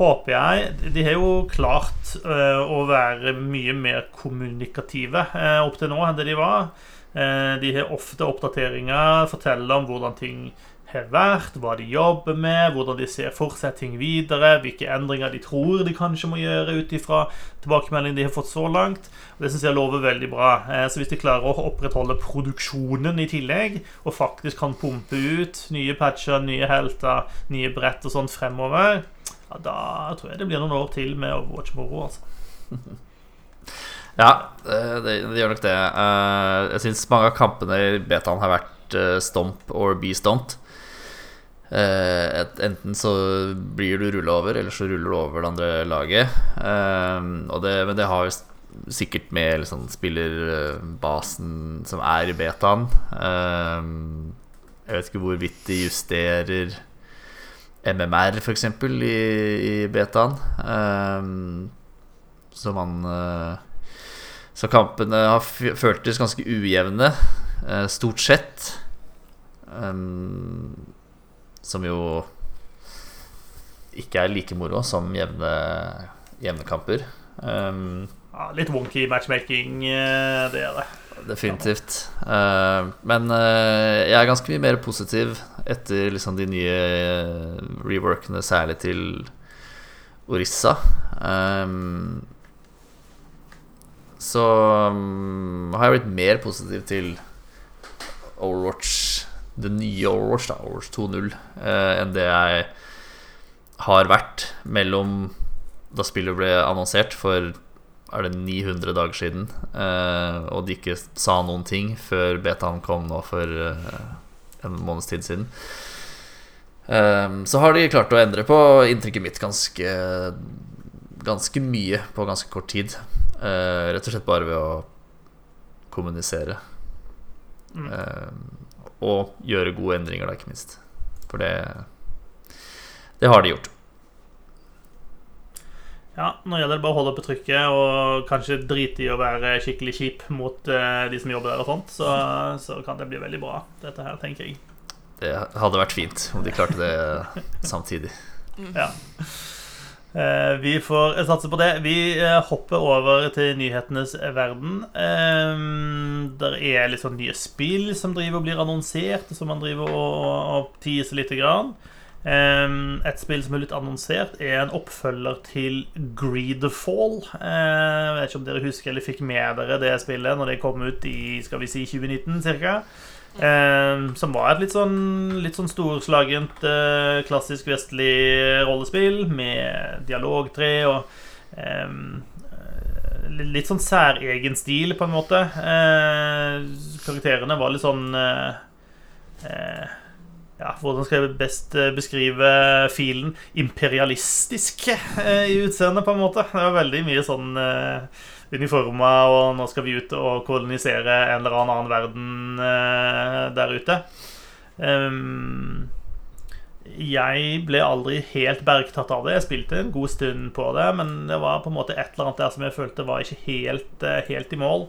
håper jeg De har jo klart eh, å være mye mer kommunikative eh, opp til nå enn det de var. Eh, de har ofte oppdateringer, forteller om hvordan ting har vært, hva de jobber med, hvordan de ser for seg ting videre, hvilke endringer de tror de kanskje må gjøre ut ifra tilbakemeldingene de har fått så langt. Og Det syns jeg lover veldig bra. Eh, Så hvis de klarer å opprettholde produksjonen i tillegg, og faktisk kan pumpe ut nye patcher, nye helter, nye brett og sånt fremover, ja, da tror jeg det blir noen år til med Overwatch-moro, altså. <laughs> Ja, det, det, det gjør nok det. Eh, jeg syns mange av kampene i betaen har vært eh, stomp or be stomped. Eh, enten så blir du rulla over, eller så ruller du over det andre laget. Eh, det, men det har jo sikkert med liksom, spillerbasen som er i betaen. Eh, jeg vet ikke hvorvidt de justerer MMR, f.eks., i, i betaen. Så man Så kampene har føltes ganske ujevne, stort sett. Um, som jo ikke er like moro som jevne, jevne kamper. Um, Ja, litt wonky matchmaking, eh, det er det. definitivt. Uh, men uh, jeg er ganske mye mer positiv etter liksom de nye reworkene, særlig til Orissa. Um, så um, har jeg blitt mer positiv til Overwatch, det nye Overwatch, da, Overwatch 2.0, eh, enn det jeg har vært mellom da spillet ble annonsert for er det 900 dager siden, eh, og de ikke sa noen ting før betaen kom nå for eh, en måneds tid siden. Så har de klart å endre på inntrykket mitt ganske Ganske mye på ganske kort tid. Rett og slett bare ved å kommunisere. Mm. Og gjøre gode endringer, da, ikke minst. For det Det har de gjort. Ja, nå gjelder det bare å holde oppe trykket og kanskje drite i å være skikkelig kjip mot uh, de som jobber der og sånt, så, så kan det bli veldig bra, dette her, tenker jeg. Det hadde vært fint om de klarte det samtidig. <laughs> Ja. Eh, vi får satse på det. Vi eh, hopper over til nyhetenes verden. Eh, der er litt sånn nye spill som driver og blir annonsert, som man driver og, og teaser lite grann. Et spill som er litt annonsert, er en oppfølger til Greedfall. Jeg vet ikke om dere husker eller fikk med dere det spillet når det kom ut i skal vi si 2019 ca. som var et litt sånn, litt sånn storslagent, eh, klassisk vestlig rollespill med dialogtre og eh, Litt sånn særegen stil, på en måte. Eh, karakterene var litt sånn eh, eh, ja, Hvordan skal jeg best eh, beskrive filen? Imperialistisk eh, i utseendet, på en måte. Det var veldig mye sånn eh, uniformer, og nå skal vi ut og kolonisere en eller annen verden eh, der ute. Um, jeg ble aldri helt bergtatt av det. Jeg spilte en god stund på det, men det var på en måte et eller annet der som jeg følte var ikke helt, eh, helt i mål.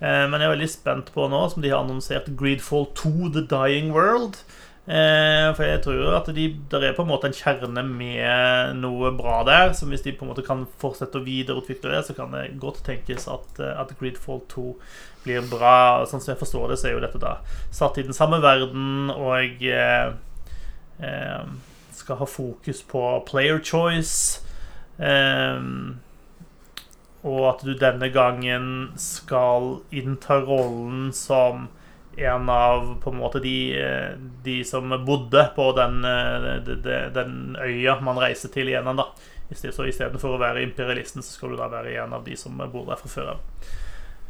Eh, Men jeg er veldig spent på nå, som de har annonsert, Greedfall 2 The Dying World. Eh, For jeg tror at de, der er på en måte en kjerne med noe bra der. Så hvis de på en måte kan fortsette å videreutvikle det, så kan det godt tenkes at, eh, at Gridfall 2 blir bra. Sånn som jeg forstår det, så er jo dette da satt i den samme verden og eh, eh, skal ha fokus på player choice. Eh, og at du denne gangen skal innta rollen som en av på en måte de, de som bodde på den, eh, de- de- den øya man reiser til igjen. da. Så istedenfor å være imperialisten, så skal du da være en av de som bor der fra før av.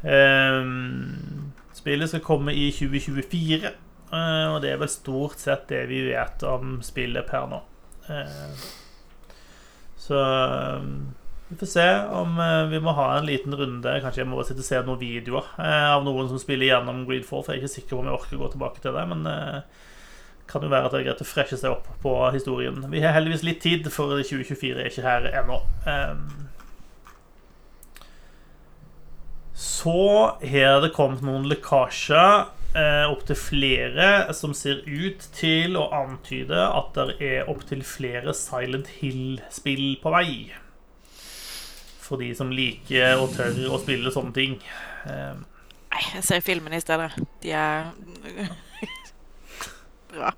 Ehm, spillet skal komme i 2024, eh, og det er vel stort sett det vi vet om spillet per nå. Eh, så eh, vi får se om eh, vi må ha en liten runde. Kanskje jeg må sitte og se noen videoer eh, av noen som spiller gjennom Greenfall. For jeg er ikke sikker på om jeg orker å gå tilbake til det. Men det kan jo være at det er greit å freshe seg opp på historien. Vi har heldigvis litt tid, for 2024 er ikke her ennå. Så har det kommet noen lekkasjer eh, opptil flere som ser ut til å antyde at det er opptil flere Silent Hill-spill på vei. For de som liker og tør å spille sånne ting. Eh, Nei, jeg ser filmene i stedet. De er <laughs> bra.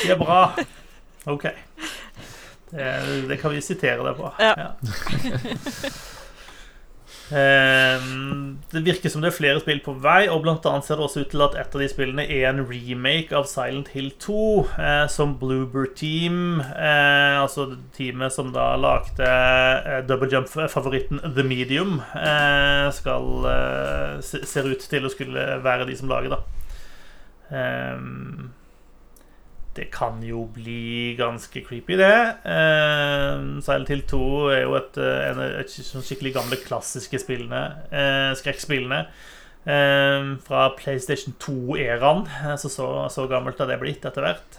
De er bra. OK. Det, det kan vi sitere deg på. Ja. Ehm, <laughs> det virker som det er flere spill på vei, og blant annet ser det også ut til at et av de spillene er en remake av Silent Hill 2, eh, som Bloober Team, eh, altså teamet som da lagde eh, Double Jump-favoritten The Medium, skal ser ut til å skulle være de som lager, da. Det kan jo bli ganske creepy, det. Uh, Silent Hill 2 er jo et, eh, en, et, sånn skikkelig gamle, klassiske spillene. eh, skrekkspillene. eh, fra PlayStation 2-æraen. Eh, Så, så så gammelt har det blitt etter hvert.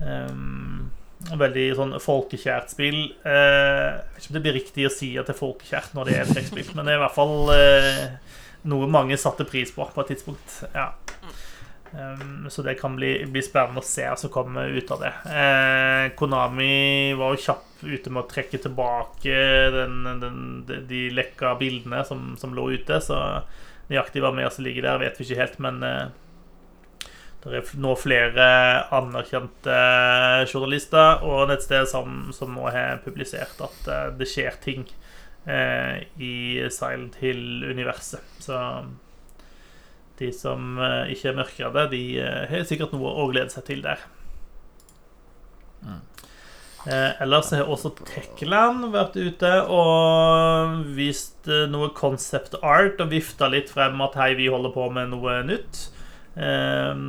Um, veldig sånn folkekjært spill. Eh, jeg vet ikke om det blir riktig å si at det er folkekjært når det er et skrekkspill, men det er i hvert fall eh, noe mange satte pris på på et tidspunkt. Ja. Um, så det kan bli, bli spennende å se hva som kommer ut av det. Eh, Konami var jo kjapp ute med å trekke tilbake den, den, de, de lekka bildene som, som lå ute, så nøyaktig hva mer som ligger der, vet vi ikke helt, men eh, det er nå flere anerkjente journalister og nettsteder som, som nå har publisert at eh, det skjer ting eh, i Silent Hill-universet. Så de som eh, ikke er mørkredde, de eh, har sikkert noe å glede seg til der. Eh, ellers har også Techland vært ute og vist eh, noe concept art og vifta litt frem at hei, vi holder på med noe nytt. Eh,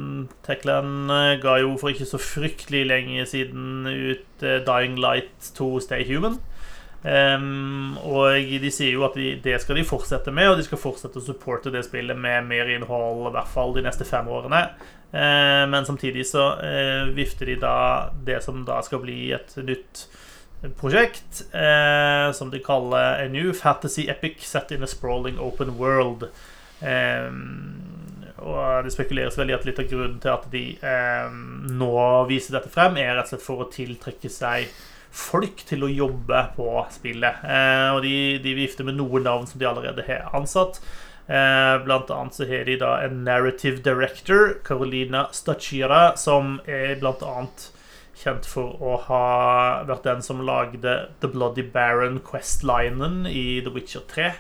Techland ga jo for ikke så fryktelig lenge siden ut Dying Light 2 Stay Human. Ehm, og de sier jo at de, det skal de fortsette med, og de skal fortsette å supporte det spillet med mer innhold, i hvert fall de neste fem årene. Uh, men samtidig så uh, vifter de da det som da skal bli et nytt prosjekt, uh, som de kaller A New Fantasy Epic Set in a Sprawling Open World. Um, og det spekuleres veldig at litt av grunnen til at de nå viser dette frem, er rett og slett for å tiltrekke seg folk til å jobbe på spillet. Eh, og de, de vifter med noen navn som de allerede har ansatt. Eh, blant annet så har de da en narrative director, Carolina Stachira, som er blant annet kjent for å ha vært den som lagde The Bloody Baron Quest-linen i The Witcher 3.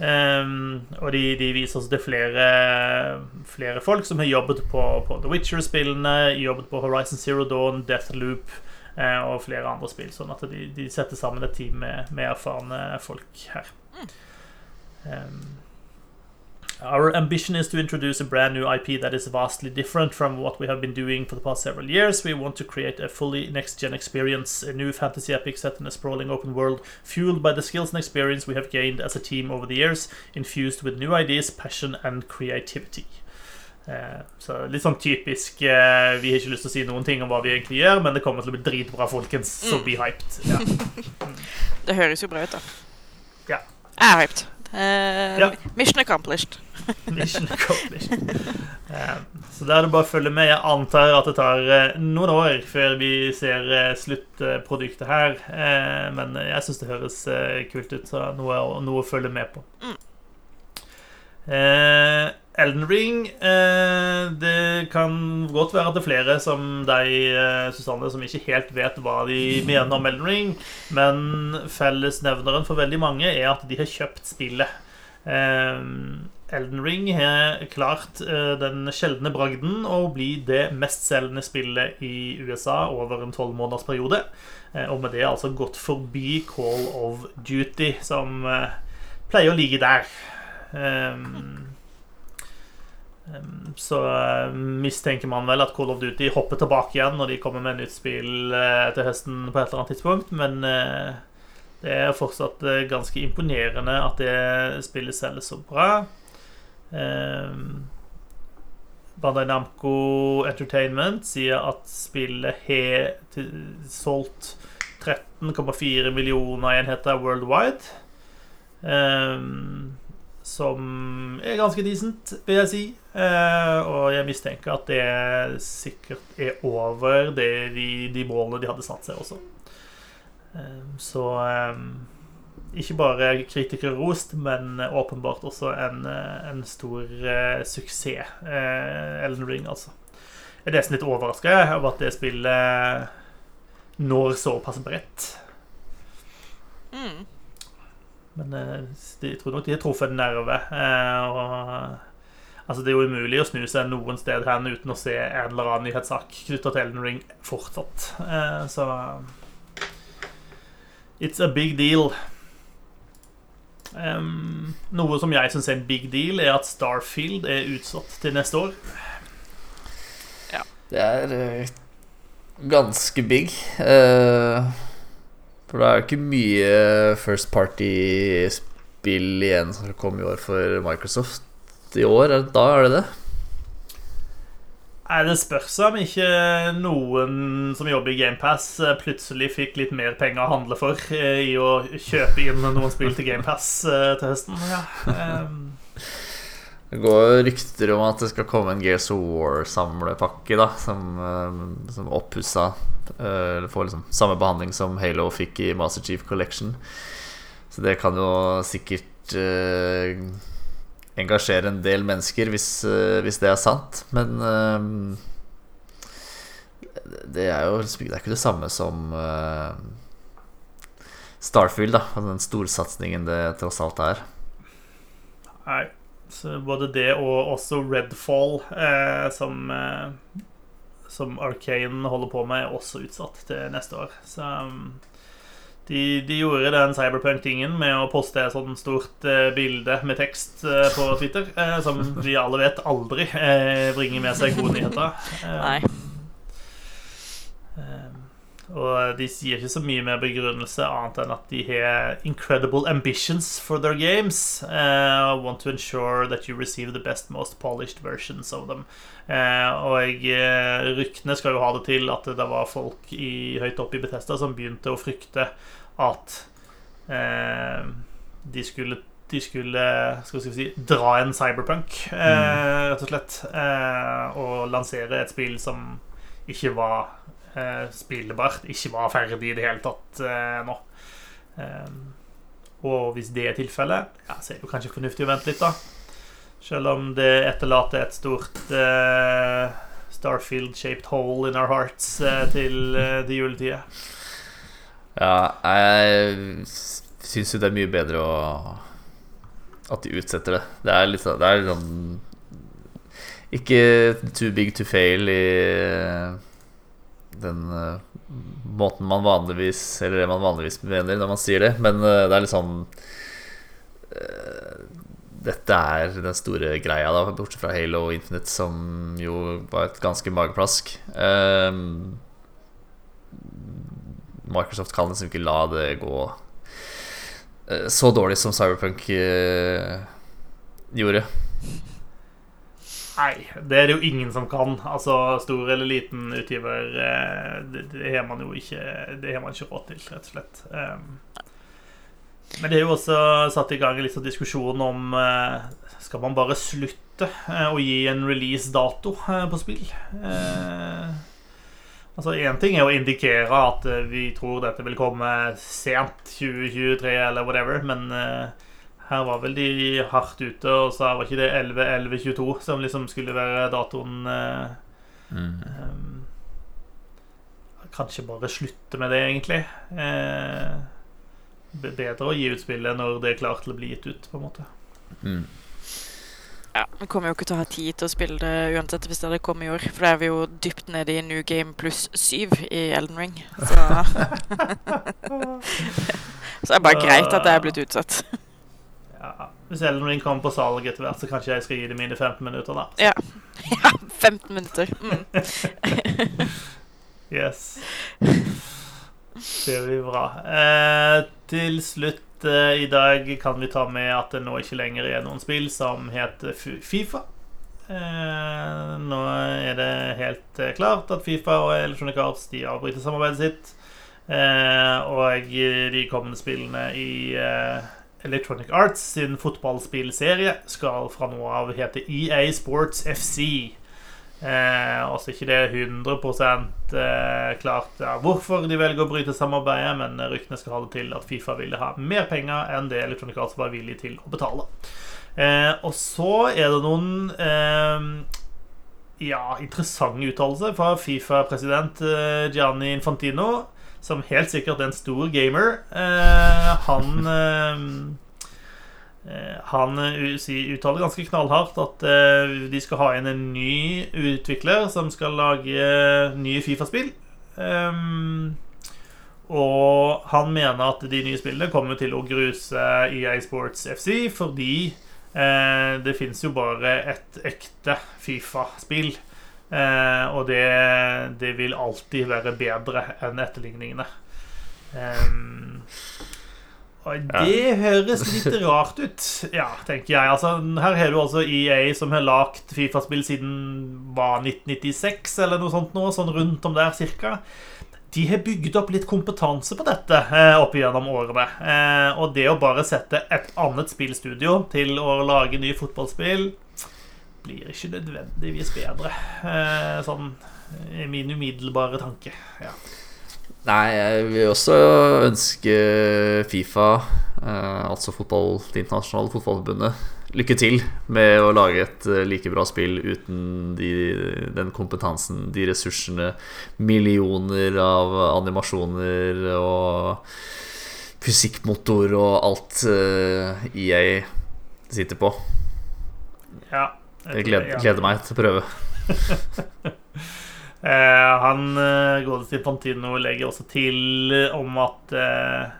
Um, og de, de viser oss det flere, flere folk som har jobbet på, på The Witcher-spillene, jobbet på Horizon Zero Dawn, Deathloop og flere andre spill. Sånn at de, de setter sammen et team med, med erfarne folk her. Um, Our ambition is to introduce a brand new IP that is vastly different from what we have been doing for the past several years. We want to create a fully next gen experience, a new fantasy epic set in a sprawling open world, fueled by the skills and experience we have gained as a team over the years, infused with new ideas, passion and creativity. Eh, så litt sånn typisk eh, Vi har ikke lyst til å si noen ting om hva vi egentlig gjør, men det kommer til å bli dritbra, folkens. Så be hyped. Ja. <laughs> Det høres jo bra ut, da. Ja. Jeg er hyped. Uh, Ja. Mission accomplished. <laughs> Mission accomplished. Uh, Så da er det bare å følge med. Jeg antar at det tar uh, noen år før vi ser sluttproduktet her. Eh, Men jeg syns det høres kult ut, så noe, noe å følge med på. Mm. Elden Ring eh, Det kan godt være at det er flere som deg, eh, Susanne, som ikke helt vet hva de mener om Elden Ring, men fellesnevneren for veldig mange er at de har kjøpt spillet. Eh, Elden Ring har klart eh, den sjeldne bragden å bli det mestselgende spillet i USA over en tolvmånedersperiode. Eh, og med det altså gått forbi Call of Duty, som eh, pleier å ligge der. Um, så eh, mistenker man vel at Call of Duty hopper tilbake igjen når de kommer med nytt spill eh, til høsten på et eller annet tidspunkt, men eh, det er fortsatt ganske imponerende at det spillet selger så bra. Um, Bandai Namco Entertainment sier at spillet har solgt 13,4 millioner enheter worldwide. Um, som er ganske decent, vil jeg si. Eh, og jeg mistenker at det sikkert er over de, de målene de hadde satt seg også. Um, så um, ikke bare kritikerrost, men åpenbart også en, eh, en stor eh, suksess. Ellen Ring, altså. Jeg er nesten litt overraska over at det spillet når såpass bredt. Mm. Men eh, jeg tror nok de har truffet en nerve. Eh, og, altså, det er jo umulig å snu seg noen sted hen uten å se en eller annen nyhetssak knytta til Elden Ring fortsatt. Eh, så It's a big deal. Um, noe som jeg syns er en big deal, er at Starfield er utsatt til neste år. Ja. Det er uh, ganske big. eh, for det er jo ikke mye First Party-spill igjen som skal komme i år for Microsoft i år. Er Da er det det? Nei, Det spørs om ikke noen som jobber i GamePass, plutselig fikk litt mer penger å handle for eh, i å kjøpe inn noen spill til GamePass til høsten. Ja. Um. Det går rykter om at det skal komme en Gears of War-samlepakke, da, som, eh, som oppussa Eller får liksom samme behandling som Halo fikk i Master Chief Collection. Så det kan jo sikkert eh, engasjere en del mennesker, hvis, eh, hvis det er sant. Men det er jo liksom, det er ikke det samme som Starfield, da. og Den storsatsingen det tross alt er. Nei. Så både det og også Redfall, som, som Arcane holder på med, er også utsatt til neste år. Så um, de, de gjorde den cyberpunk-tingen med å poste et sånt stort eh, bilde med tekst eh, på Twitter, eh, som <laughs> vi alle vet aldri bringer med seg gode nyheter. <laughs> Nei. Og de sier ikke så mye mer begrunnelse annet enn at de har incredible ambitions for their games. Uh, want to ensure that you receive the best, most polished versions of them. Uh, og eh, ryktene skal jo ha det til at det var folk i, høyt oppe i Bethesda som begynte å frykte at uh, de skulle de skulle skal vi si, dra en cyberpunk, eh, rett og slett. Eh, og lansere et spill som ikke var spillbart, ikke var ferdig i det hele tatt eh, nå. Eh, og hvis det er tilfellet, ja, så er det jo kanskje fornuftig å vente litt, da. Selv om det etterlater et stort eh, Starfield-shaped hole in our hearts eh, til, eh, til juletida. Ja, jeg syns jo det er mye bedre å At de utsetter det. Det er litt sånn sånn Ikke too big to fail i den eh, måten man vanligvis Eller det man vanligvis mener når man sier det, men eh, det er eh, Dette er den store greia, da, bortsett fra Halo og Infinite, som jo var et ganske mageplask. Um, Microsoft kan liksom ikke la det gå uh, så dårlig som Cyberpunk uh, gjorde. Nei, det er det jo ingen som kan. Altså Stor eller liten utgiver, eh, det, det har man jo ikke Det har man ikke råd til, rett og slett. Um, men det er jo også satt i gang en litt sånn diskusjon om eh, Skal man bare slutte eh, å gi en release-dato på spill? Altså Én ting er å indikere at vi tror dette vil komme sent 2023 eller whatever, men her var vel de hardt ute og sa var ikke det 11-11-22 som liksom skulle være datoen eh, um, Kanskje bare slutte med det, egentlig. Eh, bedre å gi ut spillet når det er klart til å bli gitt ut, på en måte. Mm. Ja, Vi kommer jo ikke til å ha tid til å spille det uansett hvis det hadde kommet i år. For da er vi jo dypt nede i New Game pluss 7 i Elden Ring. Så <laughs> Så det er bare <laughs> greit at det er blitt utsatt. Hvis Elden Ring kommer på salg etter hvert, så kanskje jeg skal gi det mine 15 minutter, da. Ja. <laughs> ja 15 minutter. Mm. <laughs> Yes. Det blir bra. Eh, til slutt eh, i dag kan vi ta med at det nå ikke lenger er noen spill som heter Fifa. Eh, nå er det helt eh, klart at Fifa og Electronic Arts de avbryter samarbeidet sitt. Eh, og de kommende spillene i eh, Electronic Arts sin fotballspillserie skal fra nå av hete EA Sports FC. Eh, også ikke det 100 eh, klart ja, hvorfor de velger å bryte samarbeidet, men ryktene skal det til at Fifa ville ha mer penger enn det Electronic Arts var villig til å betale. Eh, og så er det noen eh, ja, interessante uttalelser fra Fifa-president eh, Gianni Infantino, som helt sikkert er en stor gamer. Eh, han eh, eh han uttaler ganske knallhardt at de skal ha inn en ny utvikler som skal lage nye Fifa-spill. Og han mener at de nye spillene kommer til å gruse EA Sports FC fordi det fins jo bare et ekte Fifa-spill. Eh, og det, det, vil alltid være bedre enn etterligningene. Um, og det høres litt <laughs> rart ut, ja, tenker jeg. Altså, her har du altså EA som har lagd Fifa-spill siden var 1996, eller noe sånt nå, sånn rundt om der cirka de har bygd opp litt kompetanse på dette eh, opp gjennom årene. Eh, og det å bare sette et annet spillstudio til å lage nye fotballspill blir ikke nødvendigvis bedre. Eh, sånn i min umiddelbare tanke. Ja. Nei, jeg vil også ønske Fifa, eh, altså fotball, det internasjonale fotballforbundet, lykke til med å lage et eh, like bra spill uten de, den kompetansen, de ressursene, millioner av animasjoner og fysikkmotor og alt EA sitter på. Ja. Jeg gleder, gleder meg til å prøve. <laughs> eh, han uh, godeste Infantino legger også til om at eh,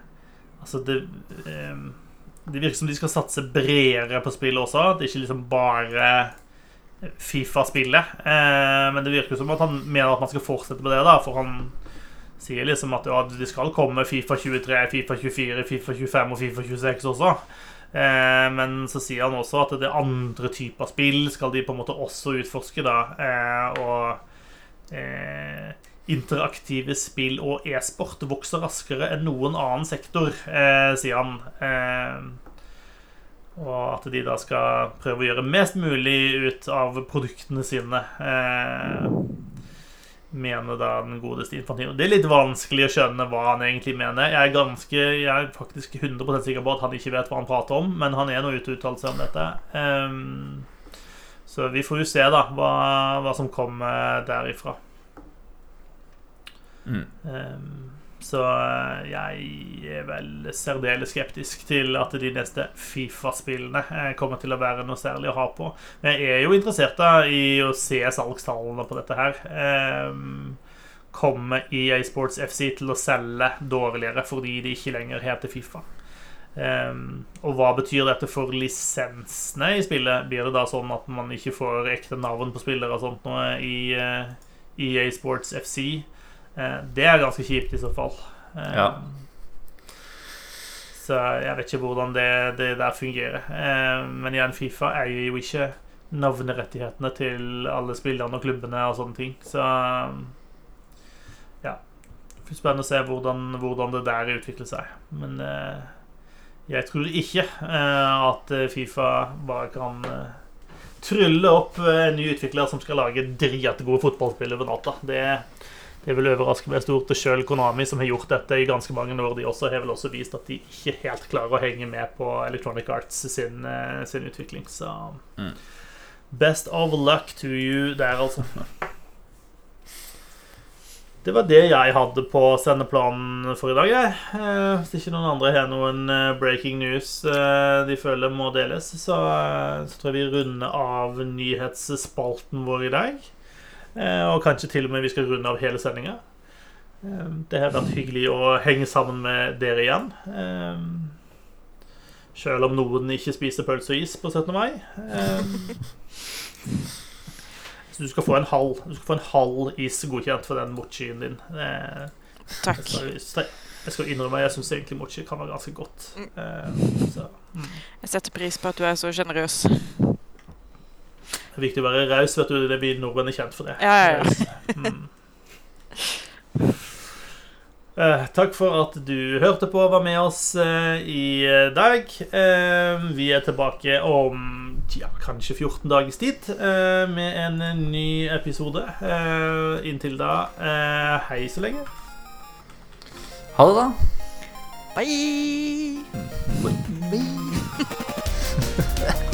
Altså, det eh, det virker som de skal satse bredere på spillet også. Det er ikke liksom bare Fifa-spillet. Eh, men det virker som at han mener at man skal fortsette med det. da For han sier liksom at ja, de skal komme Fifa 23, Fifa 24, Fifa 25 og Fifa 26 også. Eh, men så sier han også at det er andre typer spill skal de på en måte også utforske. da eh, Og eh, interaktive spill og e-sport vokser raskere enn noen annen sektor, sier han. Og at de da skal prøve å gjøre mest mulig ut av produktene sine. Mener da den godeste Infantino. Det er litt vanskelig å skjønne hva han egentlig mener. Jeg er, ganske, jeg er faktisk 100% sikker på at han ikke vet hva han prater om, men han er nå ute og uttalt seg om dette. Um, så vi får jo se da hva, hva som kommer derifra. Mm. Um, så eh, jeg er vel særdeles skeptisk til at de neste Fifa-spillene eh, kommer til å være noe særlig å ha på. Men jeg er jo interessert da i å se salgstallene på dette her. Um, kommer EA Sports FC til å selge dårligere fordi de ikke lenger heter Fifa? Um, og hva betyr dette for lisensene i spillet? Blir det da sånn at man ikke får ekte navn på spillere og sånt noe i uh, EA Sports FC? Eh, det er ganske kjipt i så fall. Eh, ja. Så jeg vet ikke hvordan det, det der fungerer. Eh, men igjen, Fifa eier jo ikke navnerettighetene til alle spillerne og klubbene og sånne ting. Så ja. Spennende å se hvordan, hvordan det der utvikler seg. Men jeg tror ikke at Fifa bare kan trylle opp en ny utvikler som skal lage dritgode fotballspill over natta. Det det vil overraske meg stort. Og selv Konami, som har gjort dette i ganske mange år, de også har vel også vist at de ikke helt klarer å henge med på Electronic Arts sin, eh, sin utvikling. Så mm. best of luck to you der, altså. <laughs> Det var det jeg hadde på sendeplanen for i dag. Eh, hvis ikke noen andre har noen eh, breaking news de føler må deles, så, så tror jeg vi runder av nyhetsspalten vår i dag. Eh, og kanskje til og med vi skal runde av hele sendinga. Eh, det har vært hyggelig å henge sammen med dere igjen. Sjøl selv om noen ikke spiser pølse og is på 17. mai. Så du skal få en halv, du skal få en halv is godkjent for den mochien din. Takk. Jeg skal innrømme jeg syns egentlig mochi kan være ganske godt. Så, mm. Jeg setter pris på at du er så sjenerøs. Er viktig å være raus, vet du. Det er vi nordmenn er kjent for det. Ja, ja, ja. Mm. Eh, takk for at du hørte på og var med oss eh, i dag. Eh, vi er tilbake om ja, kanskje 14 dagers tid eh, med en ny episode. Eh, inntil da, eh, hei så lenge. Ha det, da. Bye. Bye. Bye. <laughs>